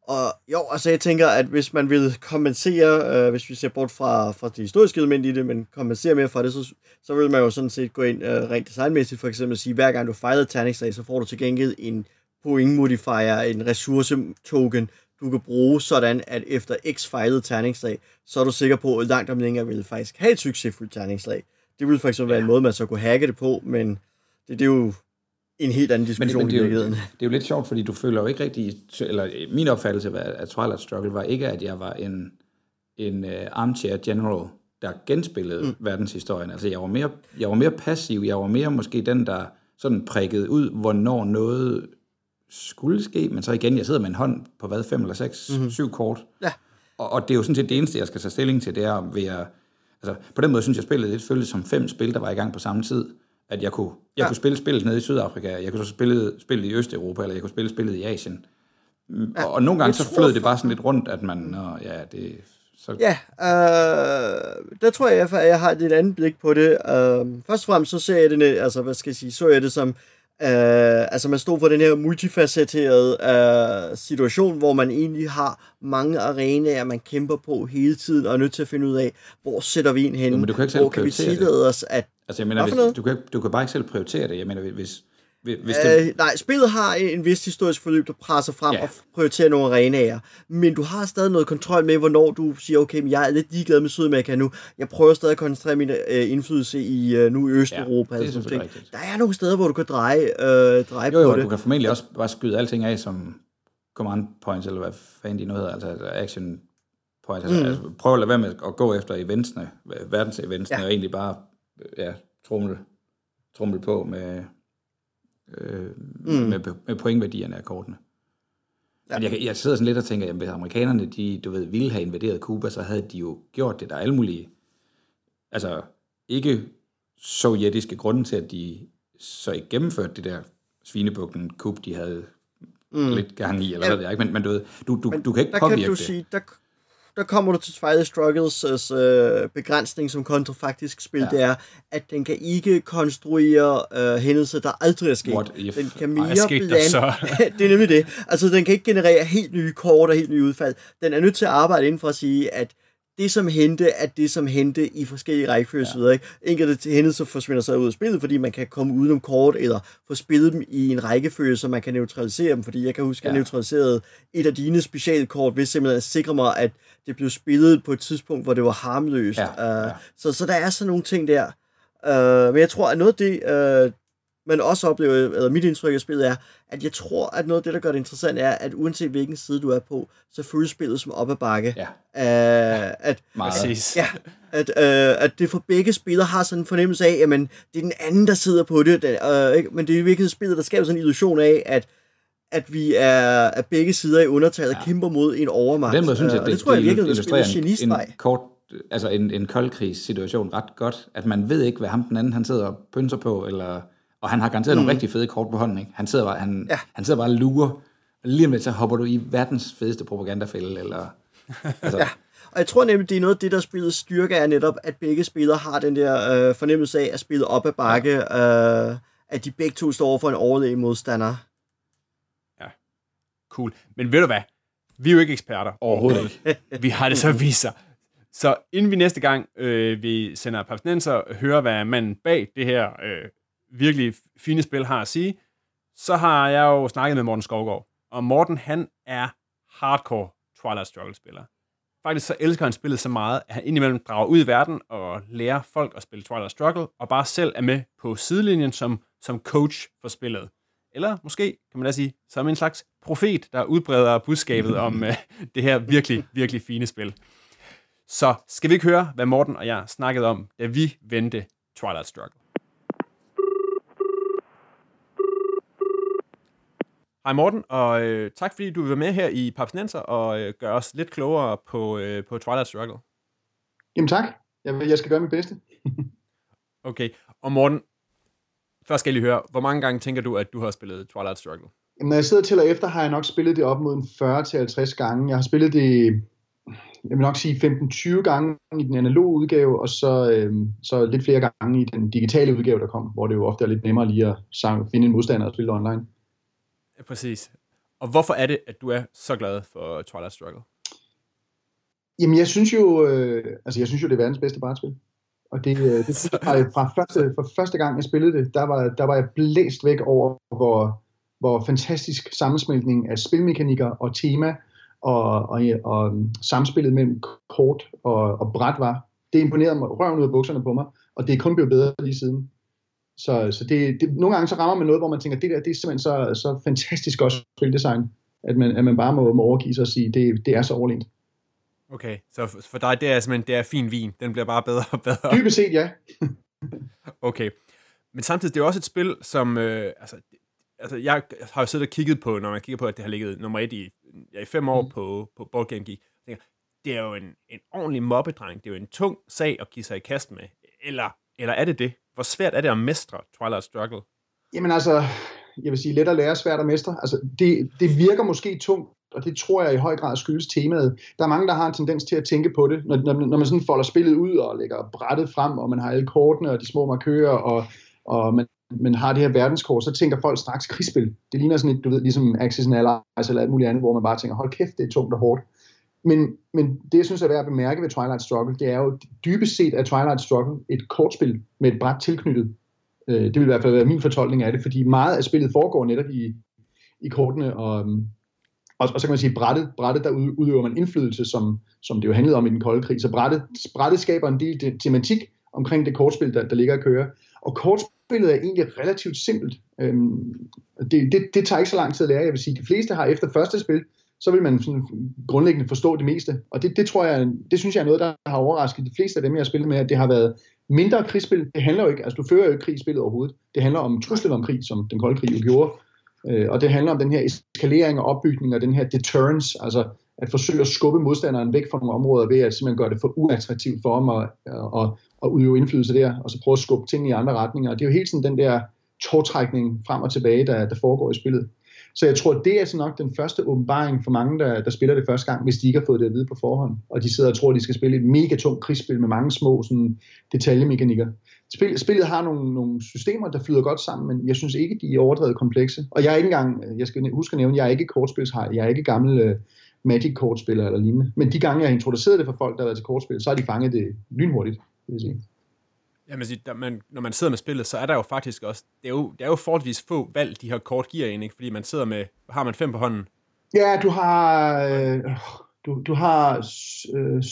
og jo, altså jeg tænker, at hvis man vil kompensere, uh, hvis vi ser bort fra, fra det historiske element i det, men kompensere mere fra det, så, så vil man jo sådan set gå ind uh, rent designmæssigt, for eksempel at sige, hver gang du fejler et terningslag, så får du til gengæld en point modifier, en ressource token, du kan bruge sådan, at efter x fejlet terningslag, så er du sikker på, at langt om længere vil faktisk have et succesfuldt terningslag. Det vil for eksempel være en måde, man så kunne hacke det på, men det, det er jo en helt anden Men, diskussion men det, i er jo, virkeligheden. det er jo lidt sjovt, fordi du føler jo ikke rigtig, eller min opfattelse af Twilight Struggle var ikke, at jeg var en, en uh, armchair general, der genspillede mm. verdenshistorien. Altså jeg var, mere, jeg var mere passiv, jeg var mere måske den, der sådan prikkede ud, hvornår noget skulle ske, men så igen, jeg sidder med en hånd på hvad, fem eller seks, mm-hmm. syv kort. Ja. Og, og det er jo sådan set det eneste, jeg skal tage stilling til, det er ved at, altså på den måde synes jeg, spillet lidt føltes som fem spil, der var i gang på samme tid. At jeg kunne, jeg ja. kunne spille spillet nede i Sydafrika, jeg kunne så spille spillet i Østeuropa, eller jeg kunne spille spillet i Asien. Ja. Og, og nogle gange så flød det bare sådan lidt rundt, at man, nå, ja, det... Så, Ja, øh, der tror jeg, at jeg har et lidt andet blik på det. Øh, først og fremmest så ser jeg det, altså hvad skal jeg sige, så jeg det som, øh, altså man stod for den her multifacetterede øh, situation, hvor man egentlig har mange arenaer, man kæmper på hele tiden, og er nødt til at finde ud af, hvor sætter vi en hen, Jo, men du kan ikke hvor kan vi det. tillade os at Altså, jeg mener, hvis, du, kan, du kan bare ikke selv prioritere det. Jeg mener, hvis, hvis, hvis det... Øh, nej, spillet har en vis historisk forløb, der presser frem Ja. og prioriterer nogle arenaer. Men du har stadig noget kontrol med, hvornår du siger, okay, men jeg er lidt ligeglad med Sydamerika nu. Jeg prøver stadig at koncentrere min øh, indflydelse i øh, nu i Østeuropa. Ja, det er noget. rigtigt. Der er nogle steder, hvor du kan dreje, øh, dreje Jo, jo, på det. du kan formentlig også bare skyde alting af som command points, eller hvad fanden de nu hedder, altså action points. Altså, mm. altså prøv at lade være med at gå efter eventsene, verdenseventsene, ja. Ja. og egentlig bare ja, trumle, trumle på med, øh, mm. med, med pointværdierne af kortene. Ja. Men jeg, jeg sidder sådan lidt og tænker, jamen hvis amerikanerne, de, du ved, ville have invaderet Cuba, så havde de jo gjort det. Der er alle mulige, altså ikke sovjetiske grunde til, at de så ikke gennemførte det der svinebukken kub, de havde mm. lidt gang i, eller Ja. hvad ved jeg ikke, men, men du, ved, du, du, du kan ikke der påvirke kan du det. sige, der, der kommer du til Twilight Struggles øh, begrænsning som kontrafaktisk spil, Ja. det er, at den kan ikke konstruere øh, hændelser, der aldrig er sket. What if? Den kan Ej, mere skete der så? det er nemlig det. Altså, den kan ikke generere helt nye kort og helt nye udfald. Den er nødt til at arbejde inden for at sige, at det, som hente, er det, som hente i forskellige rækkefølge ja. ikke? Enkelte hændelser forsvinder så ud af spillet, fordi man kan komme udenom kort, eller få spillet dem i en rækkefølge, så man kan neutralisere dem. Fordi jeg kan huske, at jeg Ja. neutraliserede et af dine specialkort, ved simpelthen at sikre mig, at det blev spillet på et tidspunkt, hvor det var harmløst. Ja, ja. Uh, så, så der er sådan nogle ting der. Uh, men jeg tror, at noget af det, uh, man også oplever, eller mit indtryk af spillet er, at jeg tror, at noget af det, der gør det interessant, er, at uanset hvilken side du er på, så føles spillet som op ad bakke. Ja, Uh, at, meget. Præcis. ja, at, uh, at det for begge spillere har sådan en fornemmelse af, at det er den anden, der sidder på det, den, uh, ikke? men det er i virkeligheden spillet, der skaber sådan en illusion af, at at vi er at begge sider i undertal og kæmper mod en overmagt. Den måde synes jeg, det, det, tror jeg det virkelig, illustrerer en, genistreg. en kort, altså en, en koldkrigssituation ret godt, at man ved ikke, hvad ham den anden han sidder og pynser på, eller, og han har garanteret mm. nogle rigtig fede kort på hånden, ikke? Han sidder bare, han, ja. Ja. han sidder bare og lurer, og lige om lidt, så hopper du i verdens fedeste propagandafælde, eller... Altså, ja. Og jeg tror nemlig, det er noget af det, der spillets styrke er netop, at begge spillere har den der øh, fornemmelse af at spille op ad bakke, ja. øh, at de begge to står over for en overlegen modstander. Cool. Men ved du hvad? Vi er jo ikke eksperter. Overhovedet ikke. vi har det så vist sig. Så inden vi næste gang, øh, vi sender papsnenser, hører, hvad manden bag det her øh, virkelig fine spil har at sige, så har jeg jo snakket med Morten Skovgaard. Og Morten, han er hardcore Twilight Struggle-spiller. Faktisk så elsker han spillet så meget, at han indimellem drager ud i verden og lærer folk at spille Twilight Struggle, og bare selv er med på sidelinjen som, som coach for spillet. Eller måske, kan man da sige, som en slags profet, der udbreder budskabet om uh, det her virkelig, virkelig fine spil. Så skal vi ikke høre, hvad Morten og jeg snakkede om, da vi vendte Twilight Struggle. Hej Morten, og øh, tak fordi du vil være med her i Papsnenser og øh, gøre os lidt klogere på, øh, på Twilight Struggle. Jamen tak. Jeg, jeg skal gøre mit bedste. okay, og Morten, først skal jeg lige høre, hvor mange gange tænker du, at du har spillet Twilight Struggle? Jamen, når jeg sidder til og efter, har jeg nok spillet det op mod 40-50 gange. Jeg har spillet det, jeg vil nok sige 15-20 gange i den analoge udgave, og så, øh, så lidt flere gange i den digitale udgave, der kom, hvor det jo ofte er lidt nemmere lige at finde en modstander og spille online. Ja, præcis. Og hvorfor er det, at du er så glad for Twilight Struggle? Jamen, jeg synes jo, øh, altså jeg synes jo, det er verdens bedste brætspil. Og det, øh, det jeg, fra første, fra første gang, jeg spillede det, der var, der var jeg blæst væk over, hvor, hvor fantastisk sammensmeltning af spilmekanikker og tema og, og, og samspillet mellem kort og, og bræt var. Det imponerede mig røven ud af bukserne på mig, og det er kun blevet bedre lige siden. Så, så det, det, nogle gange så rammer man noget, hvor man tænker, det der det er simpelthen så, så fantastisk godt spildesign, at man, at man bare må, må overgive sig og sige, det, det er så overlænt. Okay, så for dig, det er simpelthen det er fin vin. Den bliver bare bedre og bedre. Dybest set, ja. okay. Men samtidig, det er også et spil, som... Øh, altså, altså, jeg har jo siddet og kigget på, når man kigger på, at det har ligget nummer et i, ja, i fem år mm. på, på Board Game Geek. Tænker, det er jo en, en ordentlig mobbedreng. Det er jo en tung sag at give sig i kast med. Eller, eller er det det? Hvor svært er det at mestre Twilight Struggle? Jamen altså, jeg vil sige, let at lære, svært at mestre. Altså, det, det virker måske tungt, og det tror jeg i høj grad skyldes temaet. Der er mange, der har en tendens til at tænke på det, når, når, når man sådan folder spillet ud og lægger brættet frem, og man har alle kortene og de små markører, og, og man, man har det her verdenskort, så tænker folk straks krigsspil. Det ligner sådan et, du ved, ligesom Axis and Allies eller alt muligt andet, hvor man bare tænker, hold kæft, det er tungt og hårdt. Men, men det, jeg synes er værd at bemærke ved Twilight Struggle, det er jo dybest set at Twilight Struggle et kortspil med et bræt tilknyttet. Øh, det vil i hvert fald være min fortolkning af det, fordi meget af spillet foregår netop i, i kortene, og, øhm, og, og så kan man sige, brættet, brættet der udøver man indflydelse, som, som det jo handlede om i den kolde krig. Så brættet, brættet skaber en del tematik omkring det kortspil, der, der ligger at køre. Og kortspillet er egentlig relativt simpelt. Øhm, det, det, det tager ikke så lang tid at lære. Jeg vil sige, de fleste har efter første spil så vil man sådan grundlæggende forstå det meste. Og det, det tror jeg, det synes jeg er noget, der har overrasket de fleste af dem, jeg har spillet med, at det har været mindre krigsspil. Det handler jo ikke, altså du fører jo ikke krigsspillet overhovedet. Det handler om truslen om krig, som den kolde krig jo gjorde. Øh, og det handler om den her eskalering og opbygning og den her deterrence, altså at forsøge at skubbe modstanderen væk fra nogle områder ved at simpelthen gøre det for uattraktivt for dem at, at, at udøve indflydelse der, og så prøve at skubbe ting i andre retninger. Og det er jo helt sådan den der tårtrækning frem og tilbage, der, der foregår i spillet. Så jeg tror, det er så nok den første åbenbaring for mange, der, der spiller det første gang, hvis de ikke har fået det at vide på forhånd. Og de sidder og tror, at de skal spille et mega tungt krigsspil med mange små sådan, detaljemekanikker. Spil, spillet har nogle, nogle systemer, der flyder godt sammen, men jeg synes ikke, de er overdrevet komplekse. Og jeg er ikke engang, jeg skal huske at nævne, jeg er ikke kortspilshej, jeg er ikke gammel uh, Magic-kortspiller eller lignende. Men de gange, jeg har introduceret det for folk, der har været til kortspil, så har de fanget det lynhurtigt, vil jeg sige. Jamen, der, man, når man sidder med spillet, så er der jo faktisk også, det er jo, det er jo forholdsvis få valg, de her kort giver en, ikke? fordi man sidder med, har man fem på hånden? Ja, du har, øh, du, du har øh,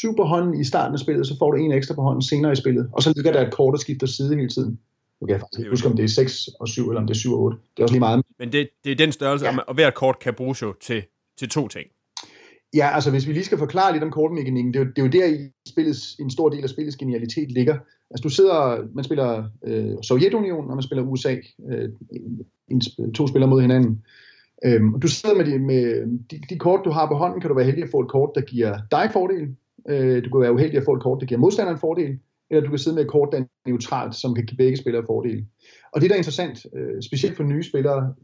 syv på hånden i starten af spillet, så får du en ekstra på hånden senere i spillet, og så ligger der et kort, der skifter side hele tiden. Nu kan jeg faktisk ikke huske, om det er 6 og 7, eller om det er 7 og 8. Det er også lige meget. Men det, det er den størrelse, ja. og hvert kort kan bruges jo til, til to ting. Ja, altså hvis vi lige skal forklare lidt om kortmekanikken, det er jo, det er jo der i spillets, en stor del af spillets genialitet ligger. Altså du sidder, man spiller øh, Sovjetunionen, og man spiller USA, øh, en, to spillere mod hinanden. Øhm, og du sidder med, de, med de, de kort, du har på hånden, kan du være heldig at få et kort, der giver dig fordel. Øh, du kan være uheldig at få et kort, der giver modstanderen fordel. Eller du kan sidde med et kort, der er neutralt, som kan give begge spillere fordel. Og det, der er interessant, øh, specielt for nye spillere,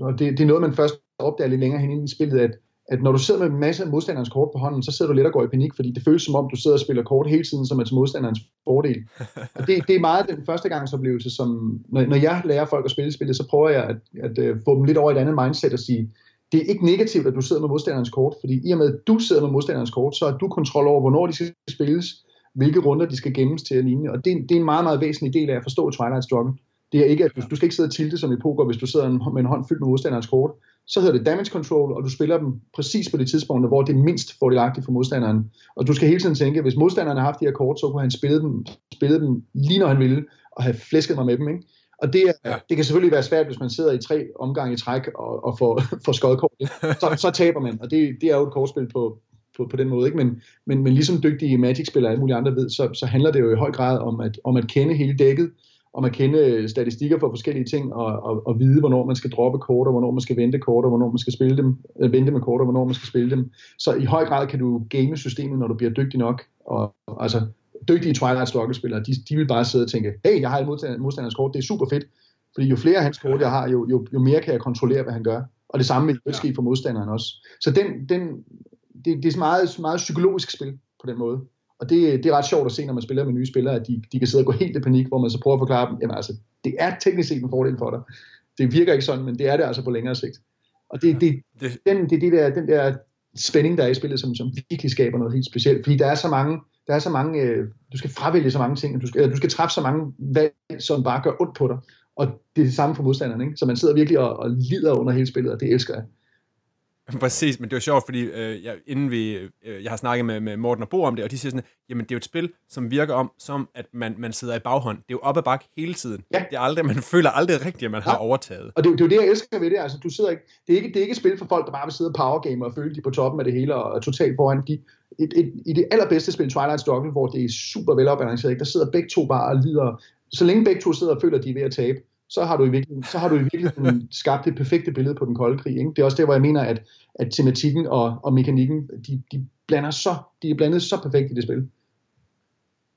og det, det er noget, man først opdager lidt længere hen i spillet, at at når du sidder med en masse modstanderens kort på hånden, så sidder du lidt og går i panik, fordi det føles som om, du sidder og spiller kort hele tiden, som er til modstanderens fordel. Og det, det er meget den første gangs oplevelse, som når, når jeg lærer folk at spille spillet, så prøver jeg at, at, at få dem lidt over et andet mindset og sige, det er ikke negativt, at du sidder med modstanderens kort, fordi i og med, at du sidder med modstanderens kort, så har du kontrol over, hvornår de skal spilles, hvilke runder de skal gemmes til at ligne. Og det, det er en meget, meget væsentlig del af at forstå Twilight Struggle. Det er ikke, at du, du skal ikke sidde og tilte som i poker, hvis du sidder med en hånd fyldt med modstanderens kort. Så hedder det damage control, og du spiller dem præcis på det tidspunkt, hvor det er mindst fordelagtigt for modstanderen. Og du skal hele tiden tænke, hvis modstanderen har haft de her kort, så kunne han spille dem, spille dem lige når han ville, og have flæsket mig med dem. Ikke? Og det, er, ja. det kan selvfølgelig være svært, hvis man sidder i tre omgange i træk og, og får, får skodkort. Så, så taber man, og det, det er jo et kortspil på, på, på den måde. Ikke? Men, men, men ligesom dygtige Magic-spillere og alle mulige andre ved, så, så handler det jo i høj grad om at, om at kende hele dækket, om at kende statistikker for forskellige ting, og, og, og vide, hvornår man skal droppe kort, og hvornår man skal vente kort, og hvornår man skal spille dem, øh, vente med kort, og hvornår man skal spille dem. Så i høj grad kan du game systemet, når du bliver dygtig nok. Og, altså, dygtige Twilight Struggle-spillere, de, de vil bare sidde og tænke, hey, jeg har et modstanders kort, det er super fedt, fordi jo flere af hans kort jeg har, jo, jo, jo mere kan jeg kontrollere, hvad han gør. Og det samme vil ske for modstanderen også. Så den, den, det, det er meget, meget psykologisk spil på den måde. Og det, det er ret sjovt at se, når man spiller med nye spillere, at de, de kan sidde og gå helt i panik, hvor man så prøver at forklare dem, jamen altså, det er teknisk set en fordel for dig. Det virker ikke sådan, men det er det altså på længere sigt. Og det, det, den, det, det der, den der spænding, der er i spillet, som, som virkelig skaber noget helt specielt. Fordi der er så mange, der er så mange øh, du skal fravælge så mange ting, du skal, eller du skal træffe så mange valg, som bare gør ondt på dig. Og det er det samme for modstanderen, ikke? Så man sidder virkelig og, og lider under hele spillet, og det elsker jeg. Præcis, men det var sjovt, fordi øh, jeg, inden vi, øh, jeg har snakket med, med Morten og Bo om det, og de siger sådan, jamen det er jo et spil, som virker om, som at man, man sidder i baghånd. Det er jo op ad bak hele tiden. Ja. Det er aldrig, man føler aldrig rigtigt, at man har ja. overtaget. Og det, det er jo det, jeg elsker ved det. Altså, du sidder ikke, det, er ikke, det er ikke et spil for folk, der bare vil sidde og powergame og føle, de på toppen af det hele og er totalt foran. De, et, et, I det allerbedste spil, Twilight Struggle, hvor det er super velopbalanceret, der sidder begge to bare og lider. Så længe begge to sidder og føler, at de er ved at tabe, så har du i virkeligheden, så har du i virkeligheden skabt det perfekte billede på den kolde krig. Ikke? Det er også der, hvor jeg mener, at, at tematikken og, og mekanikken, de, de, blander så, de er blandet så perfekt i det spil.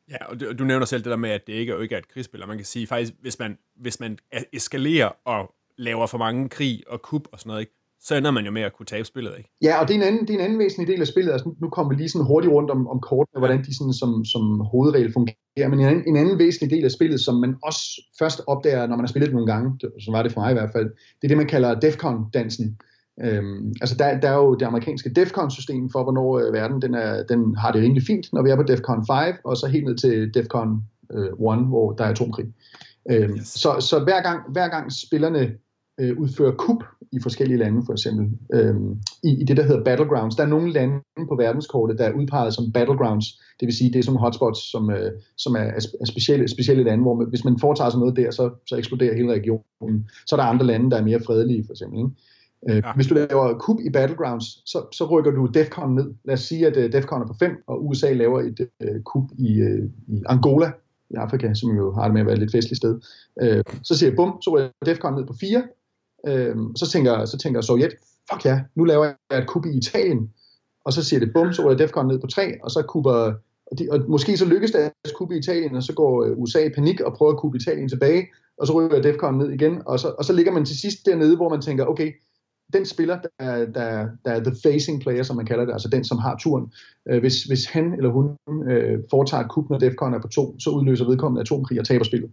Ja, og du, du nævner selv det der med, at det ikke, jo ikke er et krigsspil, og man kan sige faktisk, hvis man, hvis man eskalerer og laver for mange krig og kup og sådan noget, ikke, så ender man jo med at kunne tabe spillet, ikke? Ja, og det er en anden, det er en anden væsentlig del af spillet. Altså, nu, kommer vi lige sådan hurtigt rundt om, om kortene, hvordan de sådan som, som hovedregel fungerer. Men en anden, en anden væsentlig del af spillet, som man også først opdager, når man har spillet det nogle gange, så var det for mig i hvert fald, det er det, man kalder DEFCON-dansen. Øhm, altså der, der er jo det amerikanske DEFCON-system for, hvornår øh, verden den, er, den har det rimelig fint, når vi er på DEFCON 5, og så helt ned til DEFCON øh, 1, hvor der er atomkrig. Øhm, yes. så, så hver gang, hver gang spillerne øh, udfører kup i forskellige lande, for eksempel, øh, i, i det, der hedder battlegrounds. Der er nogle lande på verdenskortet, der er udpeget som battlegrounds, det vil sige, det er som hotspots, som, øh, som er, er specielle, specielle lande, hvor man, hvis man foretager sig noget der, så, så eksploderer hele regionen. Så er der andre lande, der er mere fredelige, for eksempel. Ikke? Øh, ja. Hvis du laver kup i Battlegrounds, så, så rykker du DEFCON ned. Lad os sige, at uh, DEFCON er på 5, og USA laver et uh, kup i, uh, i Angola i Afrika, som jo har det med at være et lidt festligt sted. Uh, så siger jeg, bum, så rykker DEFCON ned på 4, Øhm, så, tænker, så tænker Sovjet, fuck ja, nu laver jeg et kub i Italien. Og så siger det bum, så ruller Defcon ned på 3, og så kubber, og, de, og måske så lykkes deres kub i Italien, og så går øh, USA i panik og prøver at kubbe Italien tilbage, og så ryger Defcon ned igen, og så, og så ligger man til sidst dernede, hvor man tænker, okay, den spiller, der, der, der er the facing player, som man kalder det, altså den, som har turen, øh, hvis, hvis han eller hun øh, foretager et kub, når Defcon er på 2, så udløser vedkommende atomkrig og taber spillet.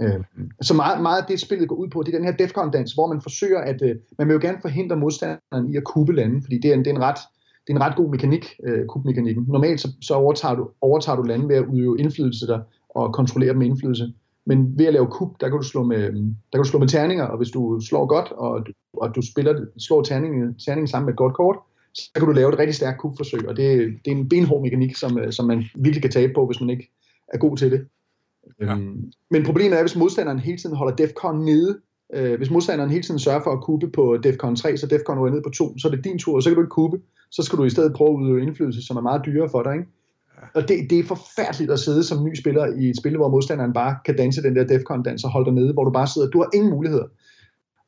Øh, så meget, meget af det, spillet går ud på, det er den her Defcon-dans, hvor man forsøger at, øh, man vil jo gerne forhindre modstanderen i at kubbe lande, fordi det er en, det er en ret, det er en ret god mekanik, øh, kubmekanikken. Normalt så, så overtager, du, overtager du lande ved at udøve indflydelse der, og kontrollere dem med indflydelse. Men ved at lave kub, der kan du slå med, øh, der kan du slå med terninger, og hvis du slår godt, og, og du spiller, slår terningen, terningen sammen med et godt kort, så kan du lave et rigtig stærkt kubforsøg, og det, det er en benhård mekanik, som, øh, som man virkelig kan tabe på, hvis man ikke er god til det. Ja. Øhm, men problemet er, hvis modstanderen hele tiden holder DEFCON nede, øh, hvis modstanderen hele tiden sørger for at kubbe på DEFCON 3, så DEFCON ryger ned på 2, så er det din tur, og så kan du ikke kubbe, så skal du i stedet prøve at udøve indflydelse, som er meget dyrere for dig, ikke? Og det, det er forfærdeligt at sidde som ny spiller i et spil, hvor modstanderen bare kan danse den der Defcon-dans og holde dig nede, hvor du bare sidder, du har ingen muligheder.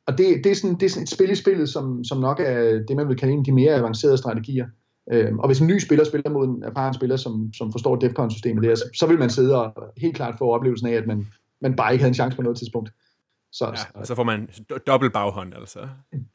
Og det, det, er sådan, det er sådan et spil i spillet, som, som nok er det, man vil kalde en af de mere avancerede strategier. Øhm, og hvis en ny spiller spiller mod en erfaren spiller, som, som forstår Defcon-systemet der, så, så vil man sidde og helt klart få oplevelsen af, at man, man bare ikke havde en chance på noget tidspunkt. Så, ja, og så får man dobbelt baghånd, altså.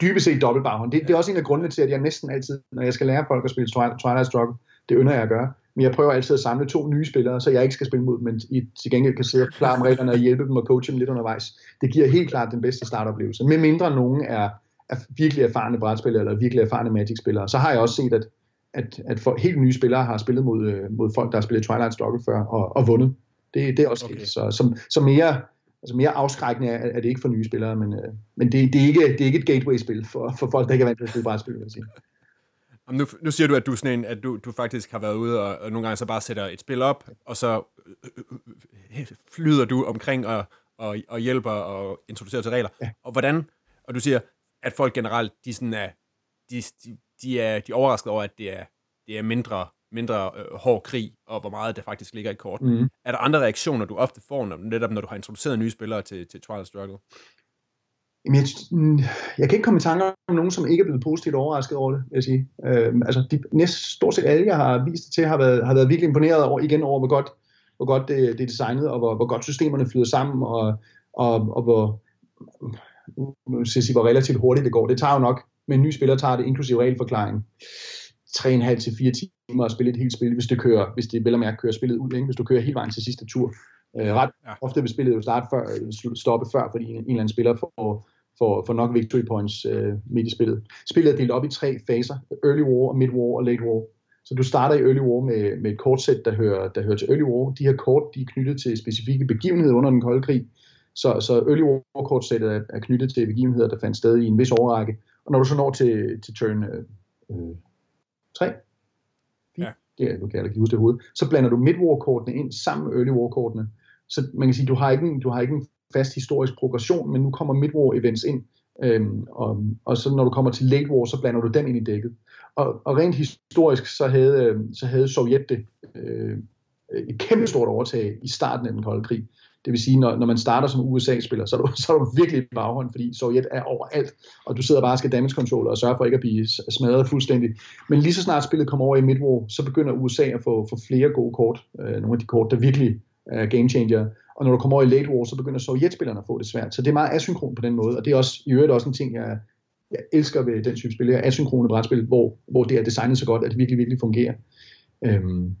Dybest set dobbelt baghånd. Det, ja. det er også en af grundene til, at jeg næsten altid, når jeg skal lære folk at spille Twilight Struggle, det ynder jeg at gøre. Men jeg prøver altid at samle to nye spillere, så jeg ikke skal spille mod dem, men I til gengæld kan sidde og klare reglerne og hjælpe dem og coache dem lidt undervejs. Det giver helt klart den bedste startoplevelse. Med mindre nogen er er virkelig erfarne brætspillere, eller virkelig erfarne Magic-spillere. Så har jeg også set, at, at, at for helt nye spillere har spillet mod, øh, mod folk, der har spillet Twilight Struggle før, og, og vundet. Det, det er også okay. Så, som, så mere, altså mere afskrækkende er, er det ikke for nye spillere, men, øh, men det, det, er ikke, det er ikke et gateway-spil for, for folk, der ikke er vant til at spille brætspil, vil jeg sige. Nu, nu siger du, at du, sådan en, at du, du faktisk har været ude og, og nogle gange så bare sætter et spil op, og så øh, øh, flyder du omkring og, og, og hjælper og introducerer til regler. Ja. Og hvordan, og du siger, at folk generelt, de, sådan er, de, de, de er, de er overrasket over, at det er, det er mindre, mindre øh, hård krig, og hvor meget det faktisk ligger i kort. Mm. Er der andre reaktioner, du ofte får, når, netop når du har introduceret nye spillere til, til Twilight Struggle? Jamen, jeg, jeg kan ikke komme i tanker om nogen, som ikke er blevet positivt overrasket over det, vil jeg sige. Øh, altså, de, næst, stort set alle, jeg har vist det til, har været, har været virkelig imponeret over, igen over, hvor godt, hvor godt det, det er designet, og hvor, hvor godt systemerne flyder sammen, og, og, og hvor, skal sige, hvor relativt hurtigt det går. Det tager jo nok, med en ny spiller tager det, inklusive regelforklaring, 3,5 til 4 timer at spille et helt spil, hvis det kører, hvis det vel og mærke kører spillet ud, ikke? hvis du kører helt vejen til sidste tur. Øh, ret ja. ofte vil spillet jo starte før, stoppe før, fordi en, en eller anden spiller får, får, får nok victory points øh, midt i spillet. Spillet er delt op i tre faser, early war, mid war og late war. Så du starter i early war med, med et kortsæt, der hører, der hører til early war. De her kort de er knyttet til specifikke begivenheder under den kolde krig. Så, så early war kortsættet er, er knyttet til begivenheder, der fandt sted i en vis overrække. Og når du så når til, til turn øh, øh, 3, 4, ja. det er, nu kan ikke huske det hovedet, så blander du mid kortene ind sammen med early war kortene. Så man kan sige, du har ikke en, du har ikke en fast historisk progression, men nu kommer mid war events ind, øhm, og, og så når du kommer til late war, så blander du dem ind i dækket. Og, og rent historisk, så havde, øh, så havde Sovjet det øh, et kæmpe stort overtag i starten af den kolde krig. Det vil sige, når, når man starter som USA-spiller, så er, du, så er du virkelig i baghånd, fordi Sovjet er overalt, og du sidder bare og skal damage control og sørge for ikke at blive smadret fuldstændig. Men lige så snart spillet kommer over i midwar, så begynder USA at få, få flere gode kort, øh, nogle af de kort, der virkelig er game changer. Og når du kommer over i late war, så begynder Sovjetspillerne at få det svært. Så det er meget asynkron på den måde, og det er også i øvrigt også en ting, jeg, jeg elsker ved den type spil, er asynkrone brætspil, hvor, hvor det er designet så godt, at det virkelig, virkelig fungerer. Øhm.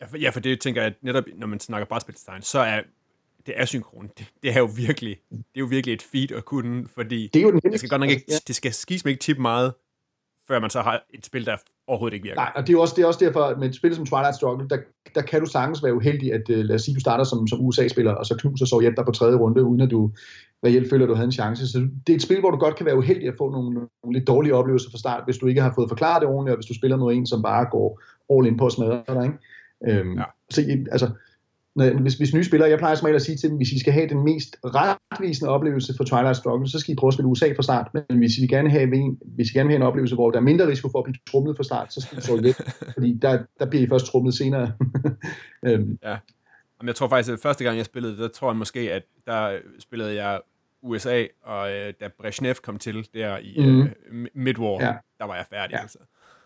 Ja, for, ja, for det tænker jeg, at netop når man snakker brætspildesign, så er det asynkrone, det, det er jo virkelig, det er jo virkelig et feed at kunne, fordi det, er jo den det skal godt nok ikke, ja. det skal skisme ikke tippe meget, før man så har et spil, der overhovedet ikke virker. Nej, og det er også, det er også derfor, at med et spil som Twilight Struggle, der, der kan du sagtens være uheldig, at uh, lad os sige, du starter som, som USA-spiller, og så knuser Sovjet dig på tredje runde, uden at du reelt føler, at du havde en chance. Så det er et spil, hvor du godt kan være uheldig at få nogle, nogle lidt dårlige oplevelser fra start, hvis du ikke har fået forklaret det ordentligt, og hvis du spiller mod en, som bare går all in på at smadre dig. Ikke? Øhm, ja. Så altså, hvis, hvis nye spillere, jeg plejer som at sige til dem, hvis I skal have den mest retvisende oplevelse for Twilight Struggle, så skal I prøve at spille USA fra start. Men hvis I gerne have en, hvis I gerne vil have en oplevelse, hvor der er mindre risiko for at blive trumlet fra start, så skal I så lidt, fordi der, der bliver I først trumlet senere. øhm. Ja. Men jeg tror faktisk, at første gang jeg spillede, der tror jeg måske, at der spillede jeg USA, og øh, da Brezhnev kom til der i mm. øh, Midwar, ja. der var jeg færdig. Ja. Altså.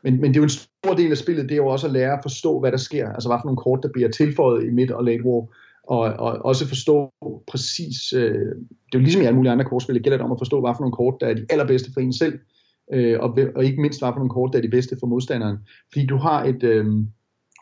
Men, men det er jo en stor del af spillet, det er jo også at lære at forstå, hvad der sker. Altså hvad for nogle kort, der bliver tilføjet i midt og late war. Og, og også forstå præcis, øh, det er jo ligesom i alle mulige andre kortspil, det gælder det om at forstå, hvad for nogle kort, der er de allerbedste for en selv, øh, og, og ikke mindst, hvad for nogle kort, der er de bedste for modstanderen. Fordi du har et, øh,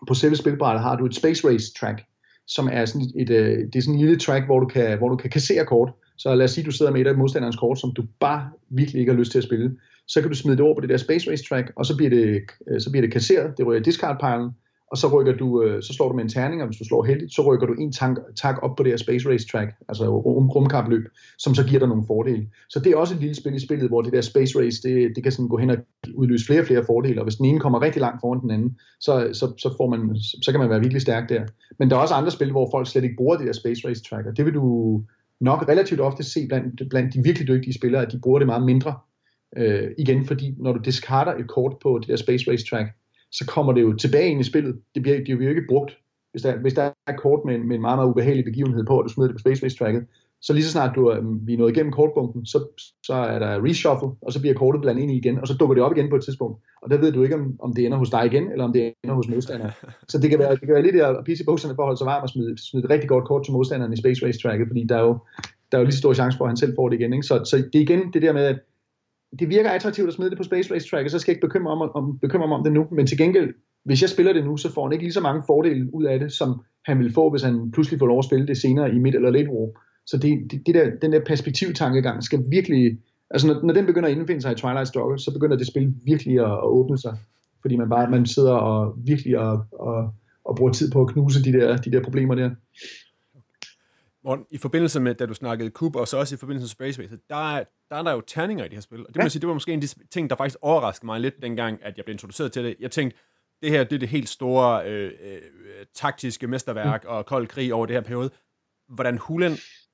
på selve spilbrættet har du et Space Race track, som er sådan et, øh, det er sådan en lille track, hvor du kan, hvor du kan kassere kort. Så lad os sige, at du sidder med et af modstanderens kort, som du bare virkelig ikke har lyst til at spille så kan du smide det over på det der Space Race track, og så bliver det, øh, så bliver det kasseret, det ryger discard-pilen, og så rykker du, øh, så slår du med en terning, og hvis du slår heldigt, så rykker du en tank, tak op på det her Space Race track, altså rum, rumkapløb, som så giver dig nogle fordele. Så det er også et lille spil i spillet, hvor det der Space Race, det, det kan sådan gå hen og udløse flere og flere fordele, og hvis den ene kommer rigtig langt foran den anden, så, så, så, får man, så kan man være virkelig stærk der. Men der er også andre spil, hvor folk slet ikke bruger det der Space Race track, og det vil du nok relativt ofte se blandt, blandt de virkelig dygtige spillere, at de bruger det meget mindre, Øh, igen, fordi når du discarder et kort på det der Space Race track, så kommer det jo tilbage ind i spillet. Det bliver, det bliver jo ikke brugt. Hvis der, hvis der er et kort med, med en meget, meget ubehagelig begivenhed på, og du smider det på Space Race tracket, så lige så snart du er, vi er nået igennem kortbunken, så, så er der reshuffle, og så bliver kortet blandet ind i igen, og så dukker det op igen på et tidspunkt. Og der ved du ikke, om, om det ender hos dig igen, eller om det ender hos modstanderen. Så det kan være, det kan være lidt at pisse bukserne for at holde sig varm og smide, smide et rigtig godt kort til modstanderen i Space Race tracket, fordi der er jo, der er jo lige så stor chance for, at han selv får det igen. Ikke? Så, så det er igen det der med, at det virker attraktivt at smide det på Space Race Track, så skal jeg ikke bekymre, om, om, bekymre mig om det nu. Men til gengæld, hvis jeg spiller det nu, så får han ikke lige så mange fordele ud af det, som han vil få, hvis han pludselig får lov at spille det senere i midt eller late war. Så det, det, det der, den der perspektivtankegang skal virkelig Altså, når, når den begynder at indfinde sig i Twilight Struggle, så begynder det spil virkelig at, at åbne sig. Fordi man bare man sidder og virkelig og, og, og bruger tid på at knuse de der, de der problemer der. Morten, i forbindelse med, da du snakkede Kub, og så også i forbindelse med Space Race, der er, der er der jo terninger i det her spil. Og det, ja. må sige, det var måske en af de ting, der faktisk overraskede mig lidt dengang, at jeg blev introduceret til det. Jeg tænkte, det her det er det helt store øh, øh, taktiske mesterværk mm. og kold krig over det her periode. Hvordan hulen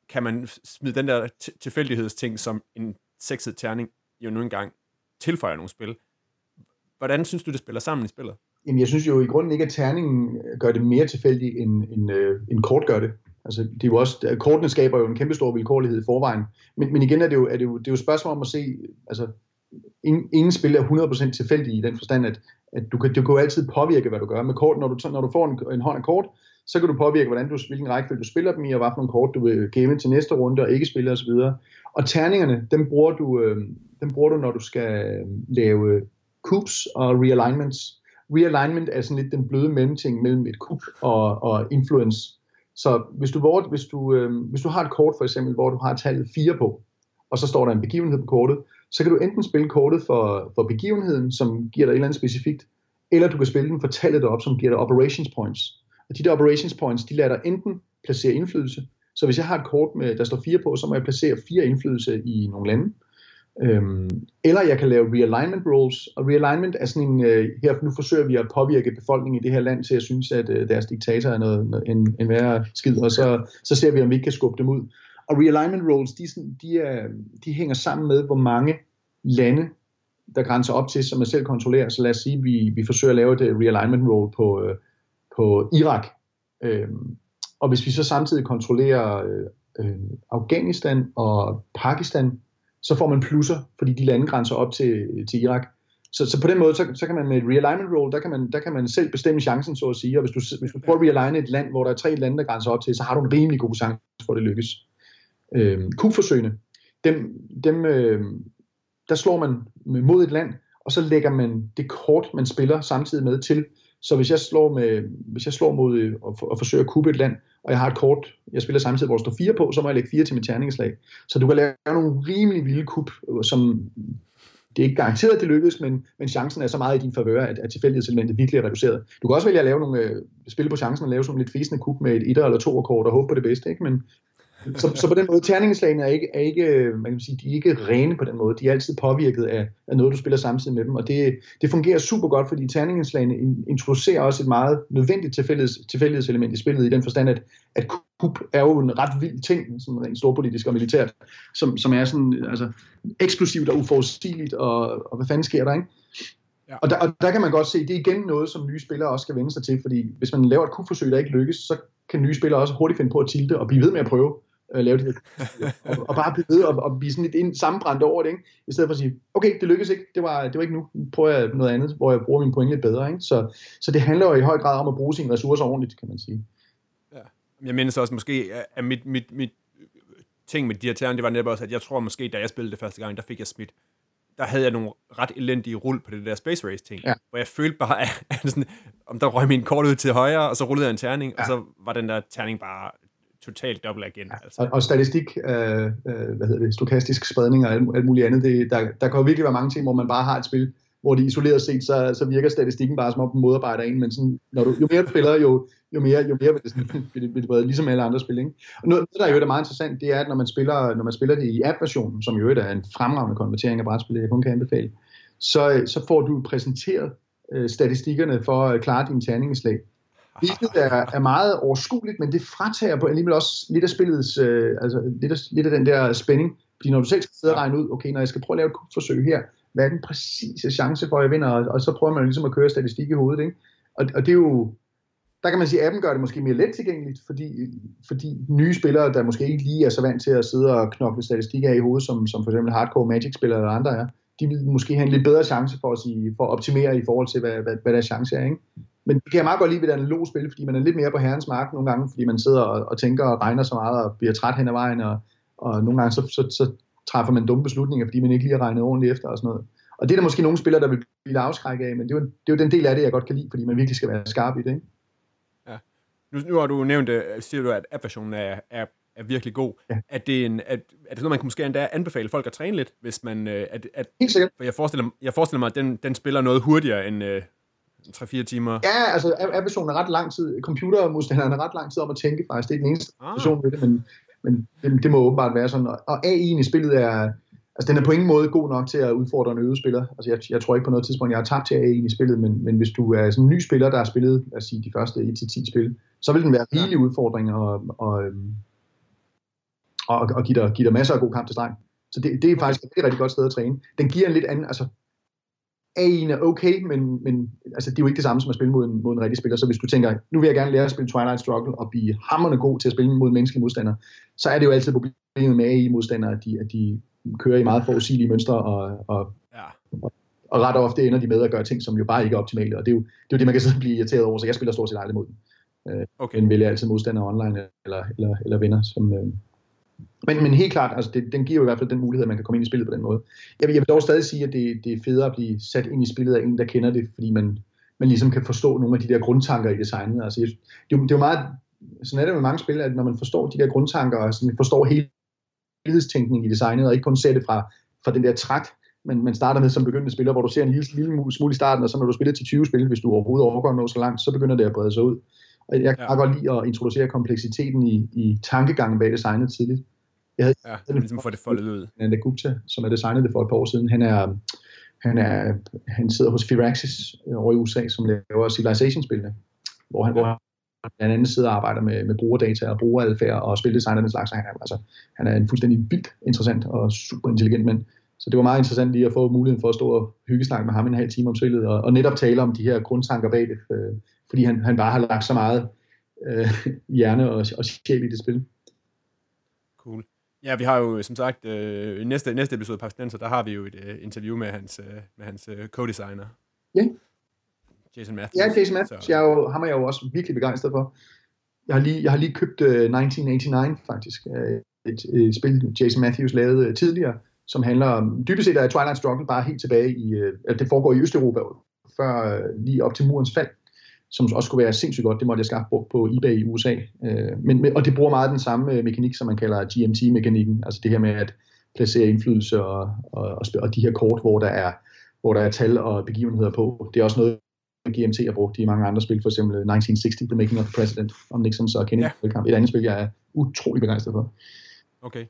kan man smide den der tilfældighedsting, som en sexet terning jo nu engang tilføjer nogle spil. Hvordan synes du, det spiller sammen i spillet? Jamen, jeg synes jo i grunden ikke, at terningen gør det mere tilfældigt, end, end, øh, end kort gør det. Altså, det er jo også, kortene skaber jo en kæmpe stor vilkårlighed i forvejen. Men, men igen er det jo, er det jo, det er jo et spørgsmål om at se, altså, ingen, ingen spil er 100% tilfældig i den forstand, at, at du, kan, du kan jo altid påvirke, hvad du gør med kort. Når du, når du får en, en hånd af kort, så kan du påvirke, hvordan du, hvilken rækkefølge du spiller dem i, og hvad for nogle kort du vil game til næste runde, og ikke spille osv. Og terningerne, dem bruger du, øh, dem bruger du, når du skal øh, lave coups og realignments. Realignment er sådan lidt den bløde mellemting mellem et coup og, og influence. Så hvis du, hvor, hvis, du, øh, hvis du har et kort for eksempel, hvor du har tallet 4 på, og så står der en begivenhed på kortet, så kan du enten spille kortet for, for begivenheden, som giver dig et eller andet specifikt, eller du kan spille den for tallet op, som giver dig operations points. Og de der operations points, de lader dig enten placere indflydelse. Så hvis jeg har et kort, med, der står 4 på, så må jeg placere fire indflydelse i nogle lande. Øhm, eller jeg kan lave realignment rules, og realignment er sådan en, øh, her nu forsøger vi at påvirke befolkningen i det her land til at synes, at øh, deres diktator er noget, en, en værre skid, og så, så ser vi, om vi ikke kan skubbe dem ud. Og realignment rules, de, de, er, de hænger sammen med, hvor mange lande, der grænser op til, som man selv kontrollerer. Så lad os sige, at vi, vi forsøger at lave et øh, realignment rule på, øh, på Irak. Øhm, og hvis vi så samtidig kontrollerer øh, øh Afghanistan og Pakistan, så får man plusser, fordi de lande grænser op til, til Irak. Så, så på den måde, så, så kan man med et realignment roll, der kan, man, der kan man selv bestemme chancen, så at sige. Og hvis du, hvis du prøver at realigne et land, hvor der er tre lande, der grænser op til, så har du en rimelig god chance for, at det lykkes. Øh, kubforsøgene, dem, dem, øh, der slår man mod et land, og så lægger man det kort, man spiller samtidig med til. Så hvis jeg slår, med, hvis jeg slår mod øh, og, og forsøger at kubbe et land, og jeg har et kort, jeg spiller samtidig, hvor der står fire på, så må jeg lægge fire til mit terningslag. Så du kan lave nogle rimelig vilde kub, øh, som det er ikke garanteret, at det lykkes, men, men chancen er så meget i din favør, at, at tilfældighedselementet virkelig er reduceret. Du kan også vælge at lave nogle, øh, spille på chancen og lave sådan lidt fisende kub med et etter eller to kort og håbe på det bedste, ikke? Men, så, så på den måde, terningslagene er ikke, er ikke, man kan sige, de er ikke rene på den måde. De er altid påvirket af, af noget, du spiller samtidig med dem. Og det, det fungerer super godt, fordi terningslagene introducerer også et meget nødvendigt tilfældigheds, tilfældighedselement i spillet, i den forstand, at, at kub er jo en ret vild ting, som rent storpolitisk og militært, som, som er sådan altså, eksplosivt og uforudsigeligt, og, og hvad fanden sker der, ikke? Ja. Og, der, og der kan man godt se, det er igen noget, som nye spillere også skal vende sig til, fordi hvis man laver et kubforsøg, der ikke lykkes, så kan nye spillere også hurtigt finde på at tilte og blive ved med at prøve øh, lave det og, og bare blive ved og, og blive sådan lidt ind, sammenbrændt over det, ikke? i stedet for at sige, okay, det lykkedes ikke, det var, det var ikke nu, nu prøver jeg noget andet, hvor jeg bruger min point lidt bedre. Ikke? Så, så det handler jo i høj grad om at bruge sine ressourcer ordentligt, kan man sige. Ja. Jeg mindes også måske, at mit, mit, mit ting med de her terner, det var netop også, at jeg tror måske, da jeg spillede det første gang, der fik jeg smidt der havde jeg nogle ret elendige rull på det der Space Race ting, ja. hvor jeg følte bare, at sådan, om der røg min kort ud til højre, og så rullede jeg en terning, ja. og så var den der terning bare totalt dobbelt igen. Ja, altså. og, og statistik, øh, øh, hvad hedder det, stokastisk spredning og alt, alt muligt andet, det, der, der kan jo virkelig være mange ting, hvor man bare har et spil, hvor det isoleret set, så, så virker statistikken bare som om den modarbejder en, men sådan, når du, jo mere du spiller, jo, jo mere, jo mere vil det, sådan, vil det, vil det brede, ligesom alle andre spil. Ikke? Og noget, der jo er meget interessant, det er, at når man spiller, når man spiller det i app-versionen, som jo er en fremragende konvertering af brætspil, jeg kun kan anbefale, så, så får du præsenteret øh, statistikkerne for at klare dine terningeslag. Hvilket er, er meget overskueligt, men det fratager på alligevel også lidt af spillets, øh, altså lidt af, lidt af den der spænding. Fordi når du selv skal sidde og regne ud, okay, når jeg skal prøve at lave et forsøg her, hvad er den præcise chance for, at jeg vinder? Og, og så prøver man ligesom at køre statistik i hovedet, ikke? Og, og det er jo, der kan man sige, at appen gør det måske mere let tilgængeligt, fordi, fordi nye spillere, der måske ikke lige er så vant til at sidde og knokle statistik af i hovedet, som, som for eksempel hardcore Magic-spillere eller andre er, de vil måske have en lidt bedre chance for at, sige, for at optimere i forhold til, hvad, hvad, hvad deres chance er. Ikke? Men det kan jeg meget godt lide ved et analog spil, fordi man er lidt mere på herrens mark nogle gange, fordi man sidder og, og tænker og regner så meget og bliver træt hen ad vejen, og, og nogle gange så, så, så træffer man dumme beslutninger, fordi man ikke lige har regnet ordentligt efter og sådan noget. Og det er der måske nogle spillere, der vil blive afskrækket af, men det er, jo, det er jo den del af det, jeg godt kan lide, fordi man virkelig skal være skarp i det. Ikke? Ja. Nu, nu har du nævnt, siger du, at app-versionen er, er er virkelig god. Ja. At det er, en, at, er det noget, man kan måske endda anbefale folk at træne lidt, hvis man... Øh, at, at, Helt sikkert. For jeg forestiller, jeg forestiller mig, at den, den spiller noget hurtigere end øh, 3-4 timer. Ja, altså applicationen er ret lang tid, computermodstanderen er ret lang tid om at tænke faktisk, det er den eneste ah. version ved det, men, men det, det må åbenbart være sådan. Og AI'en i spillet er, altså den er på ingen måde god nok til at udfordre en øvet spiller. Altså jeg, jeg tror ikke på noget tidspunkt, jeg har tabt til AI'en i spillet, men, men hvis du er sådan en ny spiller, der har spillet, lad os sige, de første 1-10 spil, så vil den være rigelig udfordring og, og, øhm, og, og give, dig, give dig masser af god kamp til streng. Så det, det er faktisk et rigtig godt sted at træne. Den giver en lidt anden, altså A'en er okay, men, men altså, det er jo ikke det samme som at spille mod en, mod en rigtig spiller. Så hvis du tænker, nu vil jeg gerne lære at spille Twilight Struggle og blive hammerende god til at spille mod menneskelige modstandere, så er det jo altid problemet med AI-modstandere, at de, at de kører i meget forudsigelige mønstre, og, og, ja. og, og ret ofte ender de med at gøre ting, som jo bare ikke er optimale, og det er jo det, er jo det man kan sidde blive irriteret over, så jeg spiller stort set aldrig mod dem. Øh, okay. Men vælger altid modstandere online eller, eller, eller venner, som, øh, men, men helt klart, altså det, den giver jo i hvert fald den mulighed, at man kan komme ind i spillet på den måde. Jeg vil, jeg vil dog stadig sige, at det, det er federe at blive sat ind i spillet af en, der kender det, fordi man, man ligesom kan forstå nogle af de der grundtanker i designet. Altså, det, det, er jo meget, sådan er det med mange spil, at når man forstår de der grundtanker, og sådan, forstår hele helhedstænkning i designet, og ikke kun ser det fra, fra den der træk, man, man starter med som begyndende spiller, hvor du ser en lille, lille smule i starten, og så når du spiller til 20 spil, hvis du overhovedet overgår noget så langt, så begynder det at brede sig ud. Og jeg kan ja. godt lide at introducere kompleksiteten i, i tankegangen bag designet tidligt. Jeg havde, ja, det ligesom få det foldet ud. Nanda Gupta, som er designet det for et par år siden, han er, han, er, han sidder hos Firaxis over i USA, som laver Civilization-spillene, hvor han, hvor han blandt andet sidder og arbejder med, med brugerdata og brugeradfærd og spildesign og den slags. Han er, altså, han er en fuldstændig vildt interessant og super intelligent mand. Så det var meget interessant lige at få muligheden for at stå og hyggesnakke med ham en halv time om spillet, og, og netop tale om de her grundtanker bag det, øh, fordi han, han bare har lagt så meget øh, hjerne og, og sjæl i det spil. Cool. Ja, vi har jo som sagt øh, næste, næste episode af Pastenser, der har vi jo et øh, interview med hans, øh, med hans øh, co-designer. Ja. Jason Matthews. Ja, Jason Matthews. Så. Jeg er jo, ham er jeg jo også virkelig begejstret for. Jeg har lige, jeg har lige købt øh, 1989 faktisk. Øh, et, et spil, Jason Matthews lavede øh, tidligere, som handler om, dybest set er Twilight Struggle bare helt tilbage i, øh, det foregår i Østeuropa, før øh, lige op til murens fald som også skulle være sindssygt godt. Det måtte jeg skaffe brugt på eBay i USA. Øh, men, og det bruger meget den samme øh, mekanik, som man kalder GMT-mekanikken. Altså det her med at placere indflydelse og, og, og, og de her kort, hvor der er hvor der er tal og begivenheder på. Det er også noget, GMT har brugt i mange andre spil, for eksempel 1960, The Making of the President, om Nixons og Kennedy ja. Et andet spil, jeg er utrolig begejstret for. Okay.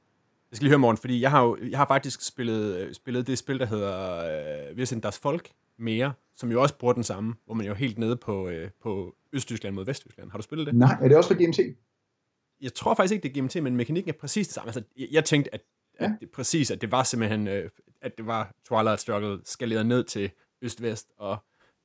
Jeg skal lige høre, morgen, fordi jeg har, jo, jeg har faktisk spillet, øh, spillet det spil, der hedder uh, Wir sind das Folk, mere, som jo også bruger den samme, hvor man jo er helt nede på, øh, på Østtyskland mod Vesttyskland. Har du spillet det? Nej, er det også for GMT? Jeg tror faktisk ikke, det er GMT, men mekanikken er præcis det samme. Altså, jeg, jeg tænkte, at, at ja. det, præcis, at det var simpelthen, øh, at det var Twilight Struggle skaleret ned til øst-vest, og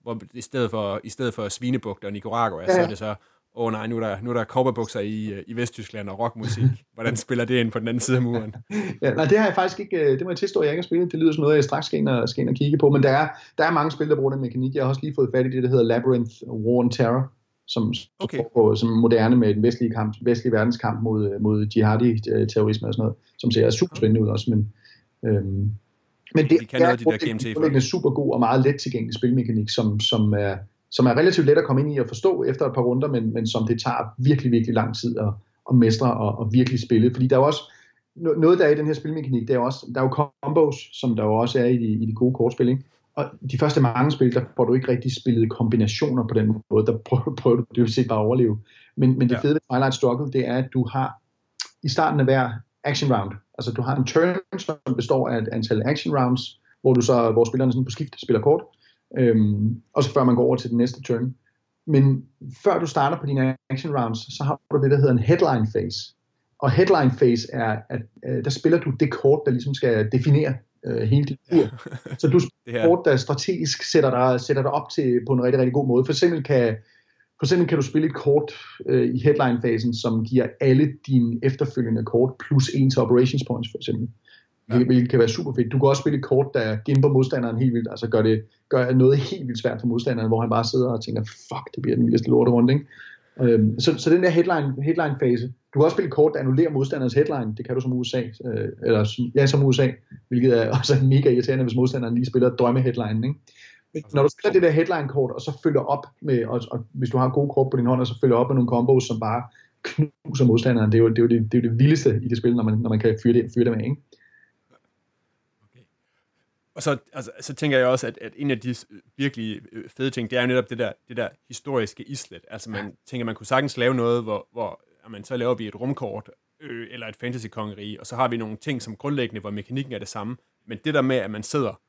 hvor i stedet for, i stedet for Svinebugt og Nicaragua, ja. så er det så åh oh, nej, nu er der, nu er der cowboybukser i, øh, i Vesttyskland og rockmusik. Hvordan spiller det ind på den anden side af muren? ja, nej, det har jeg faktisk ikke, øh, det må jeg tilstå, jeg ikke har spillet. Det lyder som noget, jeg straks skal ind og, skal ind og kigge på, men der er, der er mange spil, der bruger den mekanik. Jeg har også lige fået fat i det, der hedder Labyrinth War and Terror, som, okay. på, som moderne med den vestlige, kamp, vestlige verdenskamp mod, øh, mod jihadi-terrorisme og sådan noget, som ser super spændende ud også, men øhm, men det, de kan noget, de der GMT det er en super god og meget let tilgængelig spilmekanik, som, som er, som er relativt let at komme ind i og forstå efter et par runder, men, men som det tager virkelig, virkelig lang tid at, at mestre og, og virkelig spille. Fordi der er også, noget der er i den her spilmekanik, det er også, der er jo combos, som der jo også er i de, i de gode kortspil, ikke? Og de første mange spil, der får du ikke rigtig spillet kombinationer på den måde, der prøver, prøver du vil sige bare at overleve. Men, men det ja. fede ved Twilight Struggle, det er, at du har i starten af hver action round, altså du har en turn, som består af et antal action rounds, hvor du så, hvor spillerne sådan på skift spiller kort, øhm, og så før man går over til den næste turn. Men før du starter på dine action rounds, så har du det, der hedder en headline phase. Og headline phase er, at øh, der spiller du det kort, der ligesom skal definere øh, hele dit tur. Så du spiller kort, der strategisk sætter dig, sætter dig op til på en rigtig, rigtig god måde. For eksempel kan, for eksempel kan du spille et kort øh, i headline-fasen, som giver alle dine efterfølgende kort plus en til operations points, for eksempel ja. hvilket kan være super fedt. Du kan også spille et kort, der gimper modstanderen helt vildt, altså gør, det, gør noget helt vildt svært for modstanderen, hvor han bare sidder og tænker, fuck, det bliver den vildeste lorterunde, ikke? Øhm, så, så den der headline, headline fase, du kan også spille et kort, der annullerer modstanderens headline, det kan du som USA, øh, eller ja, som USA, hvilket er også mega irriterende, hvis modstanderen lige spiller drømme headline, ikke? Men når du spiller det der headline kort, og så følger op med, og, og hvis du har gode kort på din hånd, og så følger op med nogle combos, som bare knuser modstanderen. Det er jo det, er jo det, det, er jo det vildeste i det spil, når man, når man kan fyre det, fyre det med, ikke? Og så, altså, så tænker jeg også, at, at en af de virkelig øh, fede ting, det er jo netop det der, det der historiske islet. Altså man ja. tænker, man kunne sagtens lave noget, hvor, hvor man så laver vi et rumkort, øh, eller et fantasy-kongerige, og så har vi nogle ting som grundlæggende, hvor mekanikken er det samme. Men det der med, at man sidder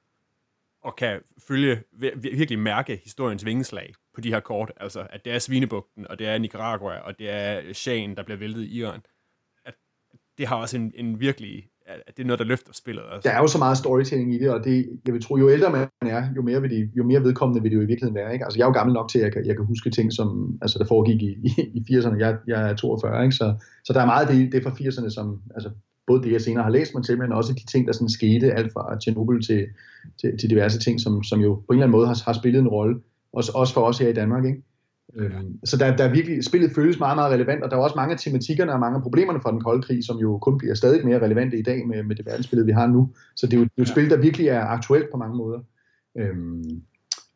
og kan følge, virkelig mærke historiens vingeslag på de her kort, altså at det er Svinebugten, og det er Nicaragua, og det er Shagen, der bliver væltet i Iran, at det har også en, en virkelig at det er noget, der løfter spillet. også. Der er jo så meget storytelling i det, og det, jeg vil tro, jo ældre man er, jo mere, vil de, jo mere vedkommende vil det jo i virkeligheden være. Ikke? Altså, jeg er jo gammel nok til, at jeg kan, jeg kan huske ting, som altså, der foregik i, i, i 80'erne. Jeg, jeg er 42, ikke? Så, så der er meget af det, det fra 80'erne, som altså, både det, jeg senere har læst mig til, men også de ting, der sådan skete, alt fra Tjernobyl til, til, til diverse ting, som, som jo på en eller anden måde har, har spillet en rolle, også, også for os her i Danmark. Ikke? Øhm, så der, der er virkelig, spillet føles meget, meget relevant, og der er også mange af tematikkerne og mange af problemerne fra den kolde krig, som jo kun bliver stadig mere relevante i dag med, med det verdensbillede, vi har nu. Så det er jo, det er jo et spil, der virkelig er aktuelt på mange måder. Øhm,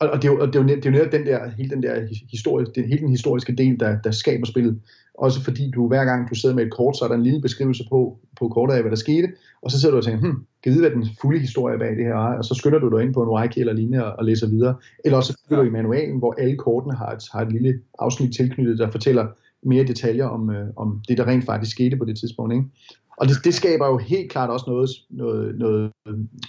og, og det er jo, det er jo, det er jo netop den der, hele den der historie, den, hele den historiske del, der, der skaber spillet. Også fordi du hver gang du sidder med et kort, så er der en lille beskrivelse på, på kortet af, hvad der skete, og så sidder du og tænker, hm, kan vide, hvad den fulde historie bag det her er, og så skynder du dig ind på en wiki eller lignende og, og læser videre. Eller også så du i manualen, hvor alle kortene har et, har et lille afsnit tilknyttet, der fortæller mere detaljer om, øh, om det, der rent faktisk skete på det tidspunkt. Ikke? Og det, det skaber jo helt klart også noget, noget, noget,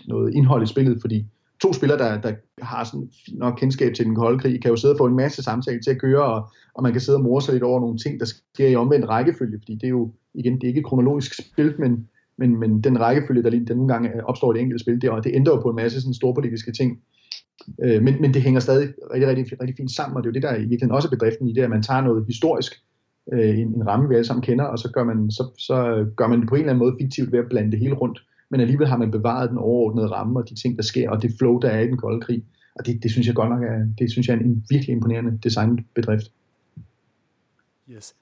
noget indhold i spillet, fordi to spillere, der, der har sådan nok kendskab til den kolde krig, kan jo sidde og få en masse samtaler til at køre, og, og man kan sidde og morse sig lidt over nogle ting, der sker i omvendt rækkefølge, fordi det er jo, igen, det er ikke kronologisk spil, men, men, men den rækkefølge, der, der nogle gange opstår i det enkelte spil, det, og det ændrer jo på en masse sådan storpolitiske ting. Øh, men, men det hænger stadig rigtig, rigtig, rigtig fint sammen, og det er jo det, der i virkeligheden også er bedriften i det, at man tager noget historisk, øh, en, en ramme, vi alle sammen kender, og så gør, man, så, så gør man det på en eller anden måde fiktivt ved at blande det hele rundt men alligevel har man bevaret den overordnede ramme og de ting, der sker, og det flow, der er i den kolde krig. Og det, det synes jeg godt nok er, det synes jeg er en virkelig imponerende designbedrift. Yes.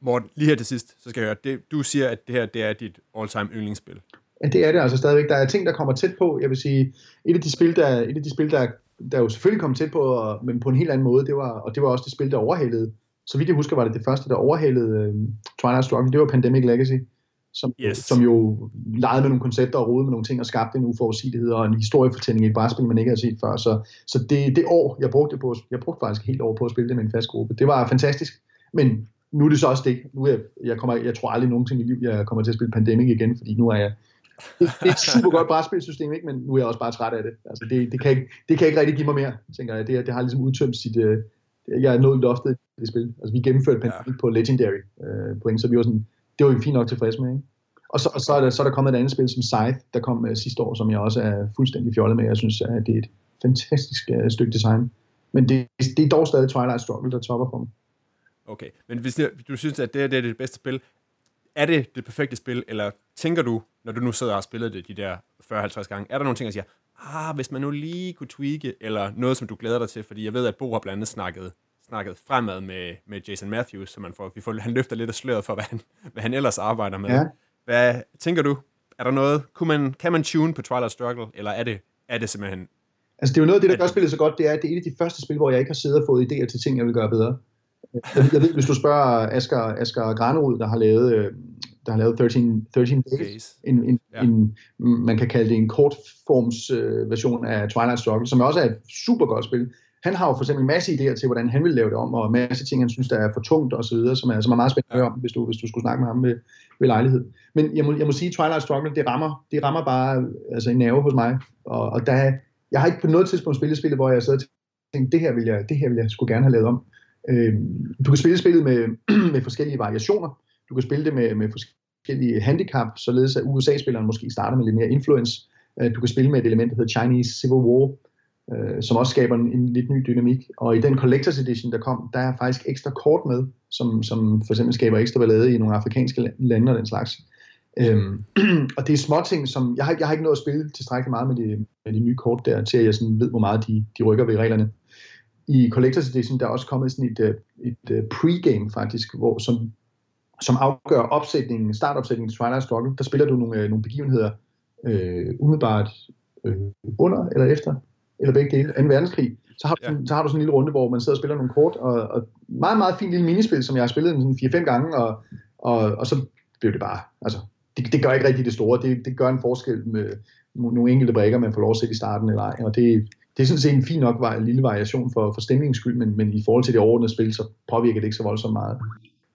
Morten, lige her til sidst, så skal jeg høre, det, du siger, at det her det er dit all-time yndlingsspil. Ja, det er det altså stadigvæk. Der er ting, der kommer tæt på. Jeg vil sige, et af de spil, der, et af de spil, der, der jo selvfølgelig kom tæt på, og, men på en helt anden måde, det var, og det var også det spil, der overhalede. Så vidt jeg husker, var det det første, der overhalede uh, Twilight Struggle. Det var Pandemic Legacy som, yes. som jo legede med nogle koncepter og rodede med nogle ting og skabte en uforudsigelighed og en historiefortælling i et brætspil, man ikke har set før. Så, så det, det år, jeg brugte, på, jeg brugte faktisk helt år på at spille det med en fast gruppe. Det var fantastisk, men nu er det så også det. Nu er jeg, jeg, kommer, jeg tror aldrig nogensinde i liv, jeg kommer til at spille Pandemic igen, fordi nu er jeg det, det er et super godt brætspilsystem, ikke? men nu er jeg også bare træt af det. Altså, det, det, kan ikke, det kan ikke rigtig give mig mere, tænker jeg. Det, det har ligesom udtømt sit... Uh, jeg er nået loftet i det spil. Altså, vi gennemførte Pandemic ja. på Legendary uh, point, så vi var sådan, det var vi fint nok tilfreds med. Ikke? Og så, og så, er der, så er der kommet et andet spil som Scythe, der kom uh, sidste år, som jeg også er fuldstændig fjollet med. Jeg synes, at det er et fantastisk uh, stykke design. Men det, det er dog stadig Twilight Struggle, der topper for mig. Okay, men hvis du synes, at det, er, det er det bedste spil, er det det perfekte spil, eller tænker du, når du nu sidder og har spillet det de der 40-50 gange, er der nogle ting, der siger, ah, hvis man nu lige kunne tweake, eller noget, som du glæder dig til, fordi jeg ved, at Bo har blandt andet snakket, snakket fremad med, med Jason Matthews, så man får, vi får, han løfter lidt af sløret for, hvad han, hvad han ellers arbejder med. Ja. Hvad tænker du? Er der noget? Kunne man, kan man tune på Twilight Struggle, eller er det, er det simpelthen... Altså det er jo noget af det, der gør spillet så godt, det er, at det er et af de første spil, hvor jeg ikke har siddet og fået idéer til ting, jeg vil gøre bedre. Jeg, jeg ved, hvis du spørger Asger, Asger Granerud, der har lavet, øh, der har lavet 13, 13 Days, Days. En, en, ja. en, man kan kalde det en kortforms øh, version af Twilight Struggle, som også er et super godt spil han har jo for eksempel en masse idéer til, hvordan han vil lave det om, og en masse ting, han synes, der er for tungt og så videre, som er, som er meget spændende at høre om, hvis du, hvis du skulle snakke med ham ved, ved lejlighed. Men jeg må, jeg må sige, Twilight Struggle, det rammer, det rammer bare altså, en nerve hos mig, og, og der, jeg har ikke på noget tidspunkt spillet spillet, hvor jeg sad og tænkte, det her vil jeg, det her vil jeg skulle gerne have lavet om. Øh, du kan spille spillet med, med forskellige variationer, du kan spille det med, med forskellige handicap, således at USA-spilleren måske starter med lidt mere influence. Øh, du kan spille med et element, der hedder Chinese Civil War, øh, som også skaber en, en lidt ny dynamik. Og i den Collectors Edition, der kom, der er faktisk ekstra kort med, som, som for eksempel skaber ekstra ballade i nogle afrikanske lande og den slags. Øhm, og det er små ting, som jeg har, jeg har ikke nået at spille tilstrækkeligt meget med de, med de nye kort der, til at jeg sådan ved, hvor meget de, de rykker ved reglerne. I Collectors Edition, der er også kommet sådan et, øh, et, et pregame faktisk, hvor, som, som afgør opsætningen, startopsætningen til Twilight Struggle. Der spiller du nogle, øh, nogle begivenheder øh, umiddelbart øh, under eller efter eller begge dele, 2. verdenskrig. så har, du, ja. så har du sådan en lille runde, hvor man sidder og spiller nogle kort, og, og meget, meget fint lille minispil, som jeg har spillet sådan 4-5 gange, og, og, og så blev det bare, altså, det, det gør ikke rigtig det store, det, det gør en forskel med nogle enkelte brækker, man får lov at sætte i starten eller ej, og det, det er sådan set en fin nok en lille variation for, for stemningens skyld, men, men i forhold til det overordnede spil, så påvirker det ikke så voldsomt meget.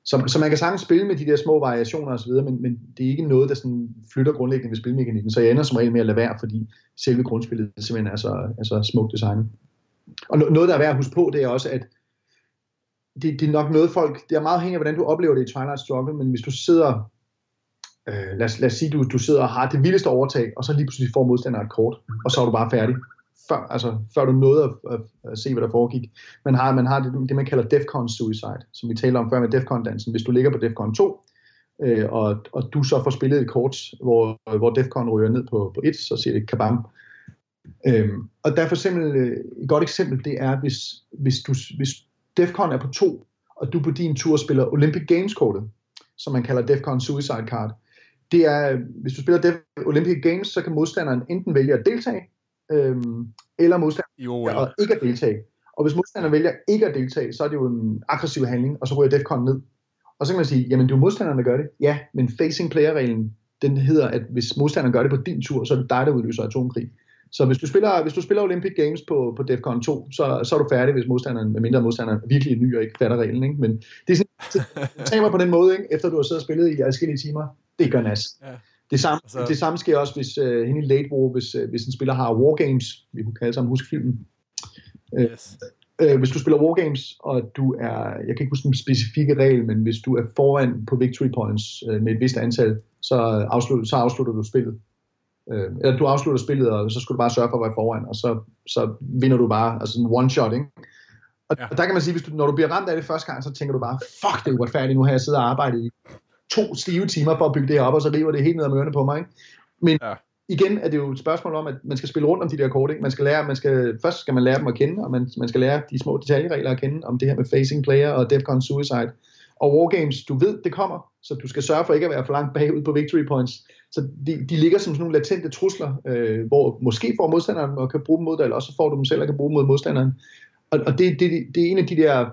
Så, så man kan sagtens spille med de der små variationer osv., men, men det er ikke noget, der sådan flytter grundlæggende ved spilmekanikken, så jeg ender som regel med at lade være, fordi selve grundspillet simpelthen er så, er så smukt designet. Og noget, der er værd at huske på, det er også, at det, det er nok noget folk, det er meget afhængigt af, hvordan du oplever det i Twilight Struggle, men hvis du sidder, øh, lad, os, lad os sige, du, du sidder og har det vildeste overtag, og så lige pludselig får modstanderen et kort, og så er du bare færdig, før, altså, før du nåede at, at, at se, hvad der foregik. Man har, man har det, det, man kalder Defcon Suicide, som vi taler om før med Defcon-dansen. Hvis du ligger på Defcon 2, øh, og, og du så får spillet et kort, hvor, hvor Defcon ryger ned på, på 1, så siger det kabam. Øhm, og derfor simpelthen, øh, et godt eksempel, det er, hvis, hvis, du, hvis Defcon er på 2, og du på din tur spiller Olympic Games-kortet, som man kalder Defcon Suicide Card, det er, hvis du spiller Olympic Games, så kan modstanderen enten vælge at deltage, øhm, eller modstanderen jo, og ikke at deltage. Og hvis modstanderen vælger ikke at deltage, så er det jo en aggressiv handling, og så ryger Defcon ned. Og så kan man sige, jamen det er jo modstanderen, der gør det. Ja, men facing player-reglen, den hedder, at hvis modstanderen gør det på din tur, så er det dig, der udløser atomkrig. Så hvis du spiller, hvis du spiller Olympic Games på, på Defcon 2, så, så er du færdig, hvis modstanderen, med mindre modstanderen virkelig er ny og ikke fatter reglen. Ikke? Men det er sådan, tager på den måde, ikke? efter du har siddet og spillet i adskillige timer. Det gør nas. Ja. Det samme, altså... det samme sker også, hvis uh, hende i Late War, hvis, uh, hvis en spiller har Wargames, vi kunne kalde sammen huske filmen. Øh, yes. Uh, hvis du spiller Wargames, og du er, jeg kan ikke huske den specifikke regel, men hvis du er foran på victory points uh, med et vist antal, så afslutter, så afslutter du spillet. Uh, eller du afslutter spillet, og så skal du bare sørge for at være foran, og så, så vinder du bare, altså en one shot, ikke? Og, ja. og der kan man sige, hvis du, når du bliver ramt af det første gang, så tænker du bare, fuck, det er uretfærdigt, nu har jeg siddet og arbejdet i to stive timer for at bygge det op, og så river det helt ned ad mørene på mig. Ikke? Men ja. igen er det jo et spørgsmål om, at man skal spille rundt om de der kort. Ikke? Man skal lære, man skal, først skal man lære dem at kende, og man, man skal lære de små detaljeregler at kende, om det her med facing player og Defcon Suicide. Og Wargames, du ved, det kommer, så du skal sørge for ikke at være for langt bagud på victory points. Så de, de ligger som sådan nogle latente trusler, øh, hvor måske får modstanderen og kan bruge dem mod dig, eller også får du dem selv og kan bruge dem mod modstanderen. Og, og det, det, det er en af de der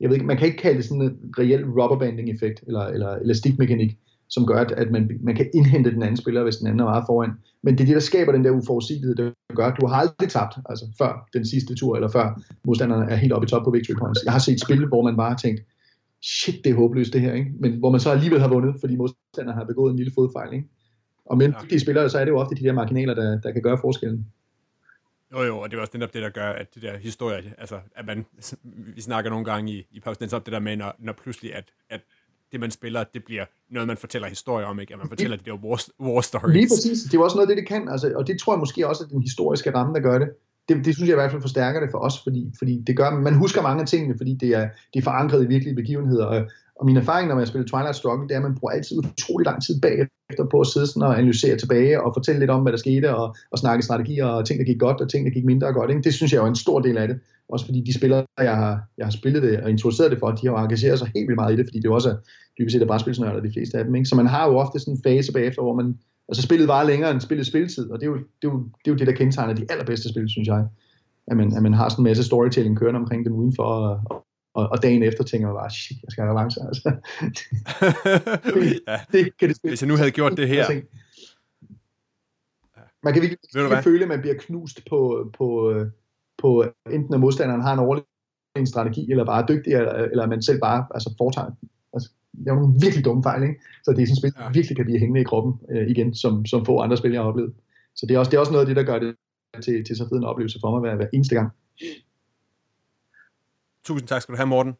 jeg ved ikke, man kan ikke kalde det sådan en reel rubberbanding effekt, eller, eller elastikmekanik, som gør, at, man, man kan indhente den anden spiller, hvis den anden er meget foran. Men det er det, der skaber den der uforudsigelighed, der gør, at du har aldrig tabt, altså før den sidste tur, eller før modstanderne er helt oppe i top på victory points. Jeg har set spil, hvor man bare har tænkt, shit, det er håbløst det her, ikke? men hvor man så alligevel har vundet, fordi modstanderne har begået en lille fodfejl. Ikke? Og med ja. de spillere, så er det jo ofte de der marginaler, der, der kan gøre forskellen. Jo, jo, og det er også netop det, der gør, at de der historier, altså, at man, vi snakker nogle gange i, i pausen, op det der med, når, når pludselig, at, at det, man spiller, det bliver noget, man fortæller historier om, ikke? At man fortæller det, det der war, war stories. Lige præcis. Det er også noget af det, det kan. Altså, og det tror jeg måske også, at den historiske ramme, der gør det. Det, det synes jeg i hvert fald forstærker det for os, fordi, fordi det gør, man husker mange af tingene, fordi det er, det er forankret i virkelige begivenheder. Og, og min erfaring, når man spiller Twilight Struggle, det er, at man bruger altid utrolig lang tid bagefter på at sidde sådan og analysere tilbage og fortælle lidt om, hvad der skete, og, og snakke strategier og ting, der gik godt, og ting, der gik mindre godt. Ikke? Det synes jeg er en stor del af det. Også fordi de spillere, jeg har, jeg har spillet det og introduceret det for, de har engageret sig helt vildt meget i det, fordi det er også dybest set er brætspilsnørder, de fleste af dem. Ikke? Så man har jo ofte sådan en fase bagefter, hvor man, altså spillet var længere end spillet spilletid, og det er, jo, det, er jo, det er jo det, der kendetegner de allerbedste spil, synes jeg. At man, at man har sådan en masse storytelling kørende omkring dem udenfor, og, og, og dagen efter tænker man bare, shit, jeg skal have revanche. Altså. det, ja. det, kan det Hvis jeg nu havde gjort det her. Man kan virkelig kan føle, at man bliver knust på, på, på enten at modstanderen har en overlegen strategi, eller bare er dygtig, eller, eller man selv bare altså, foretager altså, det er nogle virkelig dumme fejl, ikke? Så det er sådan et spil, der virkelig kan blive hængende i kroppen øh, igen, som, som få andre spil, jeg har oplevet. Så det er også, det er også noget af det, der gør det til, til så fed en oplevelse for mig hver, hver eneste gang. Tusind tak skal du have, Morten.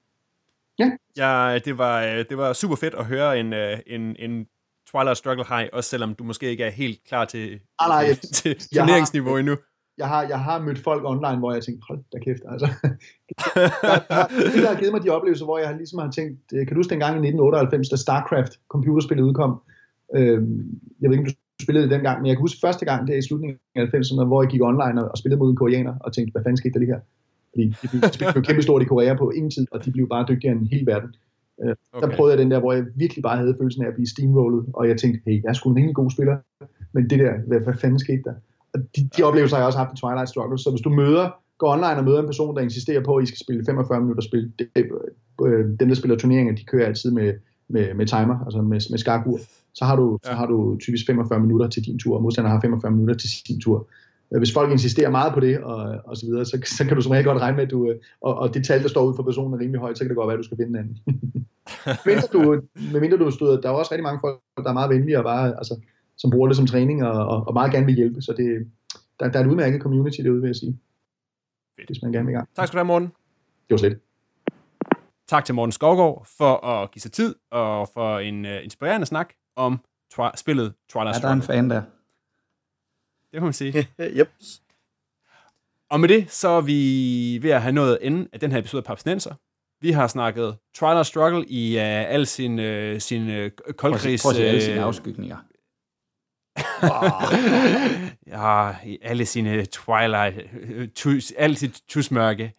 Ja. ja det, var, det var super fedt at høre en, øh, en, en Twilight Struggle High, også selvom du måske ikke er helt klar til, ah, nej, jeg, til turneringsniveau har, endnu. Jeg har, jeg har mødt folk online, hvor jeg tænkte, hold da kæft, altså. det, der har givet mig de oplevelser, hvor jeg ligesom har tænkt, øh, kan du huske dengang i 1998, da StarCraft computerspillet udkom? Øh, jeg ved ikke, om du spillede det dengang, men jeg kan huske første gang, det er i slutningen af 90'erne, hvor jeg gik online og, og spillede mod en koreaner, og tænkte, hvad fanden skete der lige her? Fordi de blev, de blev kæmpe stort i Korea på ingen tid, og de blev bare dygtigere end hele verden. Øh, okay. Der prøvede jeg den der, hvor jeg virkelig bare havde følelsen af at blive steamrollet, og jeg tænkte, hey, jeg er sgu en rigtig god spiller, men det der, hvad, hvad fanden skete der? Og de, de oplevelser har jeg også haft i Twilight Struggle, så hvis du møder går online og møder en person, der insisterer på, at I skal spille 45 minutter spil. Det, øh, dem, der spiller turneringer, de kører altid med, med, med timer, altså med, med skakur. Så har, du, ja. så har du typisk 45 minutter til din tur, og modstanderen har 45 minutter til sin tur. Øh, hvis folk insisterer meget på det, og, og så videre, så, så kan du som regel godt regne med, at du, øh, og, og det tal, der står ud for personen er rimelig højt, så kan det godt være, at du skal finde en anden. mindre du, mindre du støder, der er også rigtig mange folk, der er meget venlige, og bare, altså, som bruger det som træning, og, og, og meget gerne vil hjælpe, så det, der, der er en udmærket community derude, vil jeg sige. Fedt. Hvis man gerne vil i gang. Tak skal du have, Morten. Det var slet. Tak til Morten Skovgaard for at give sig tid, og for en uh, inspirerende snak om twi- spillet Twilight Ja, der er en fan der. Det må man sige. yep. Og med det, så er vi ved at have nået enden af den her episode af Papsnenser. Vi har snakket Twilight Struggle i uh, al sin, uh, sin uh, koldkrigs... Prøv at se alle sine afskygninger. ja, i alle sine Twilight, tus, alt sit tusmørke.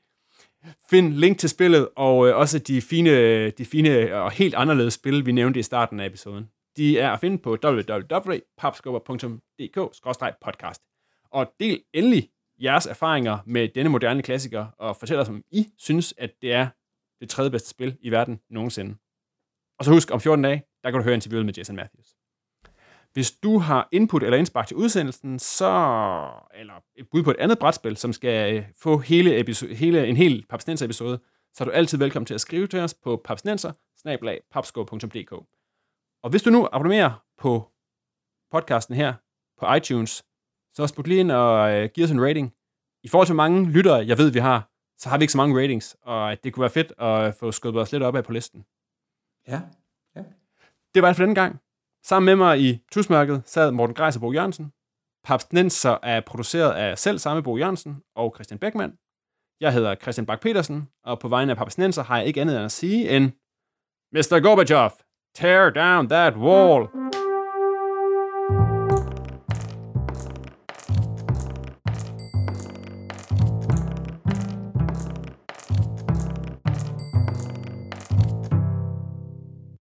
Find link til spillet, og øh, også de fine, de fine og helt anderledes spil, vi nævnte i starten af episoden. De er at finde på www.papskubber.dk-podcast. Og del endelig jeres erfaringer med denne moderne klassiker, og fortæl os, om I synes, at det er det tredje bedste spil i verden nogensinde. Og så husk, om 14 dage, der kan du høre interviewet med Jason Matthews. Hvis du har input eller indspark til udsendelsen, så, eller et bud på et andet brætspil, som skal øh, få hele, episode, hele en hel Papsnenser episode, så er du altid velkommen til at skrive til os på papsnenser og hvis du nu abonnerer på podcasten her på iTunes, så smut lige ind og øh, giv os en rating. I forhold til mange lyttere, jeg ved, vi har, så har vi ikke så mange ratings, og det kunne være fedt at få skubbet os lidt op af på listen. Ja. Det var alt for denne gang. Sammen med mig i Tusmørket sad Morten Greis og Bo Jørgensen. Papsnenser er produceret af selv samme Bo Jørgensen og Christian Beckmann. Jeg hedder Christian Bak petersen og på vegne af Papsnenser har jeg ikke andet end at sige end Mr. Gorbachev, Tear down that wall!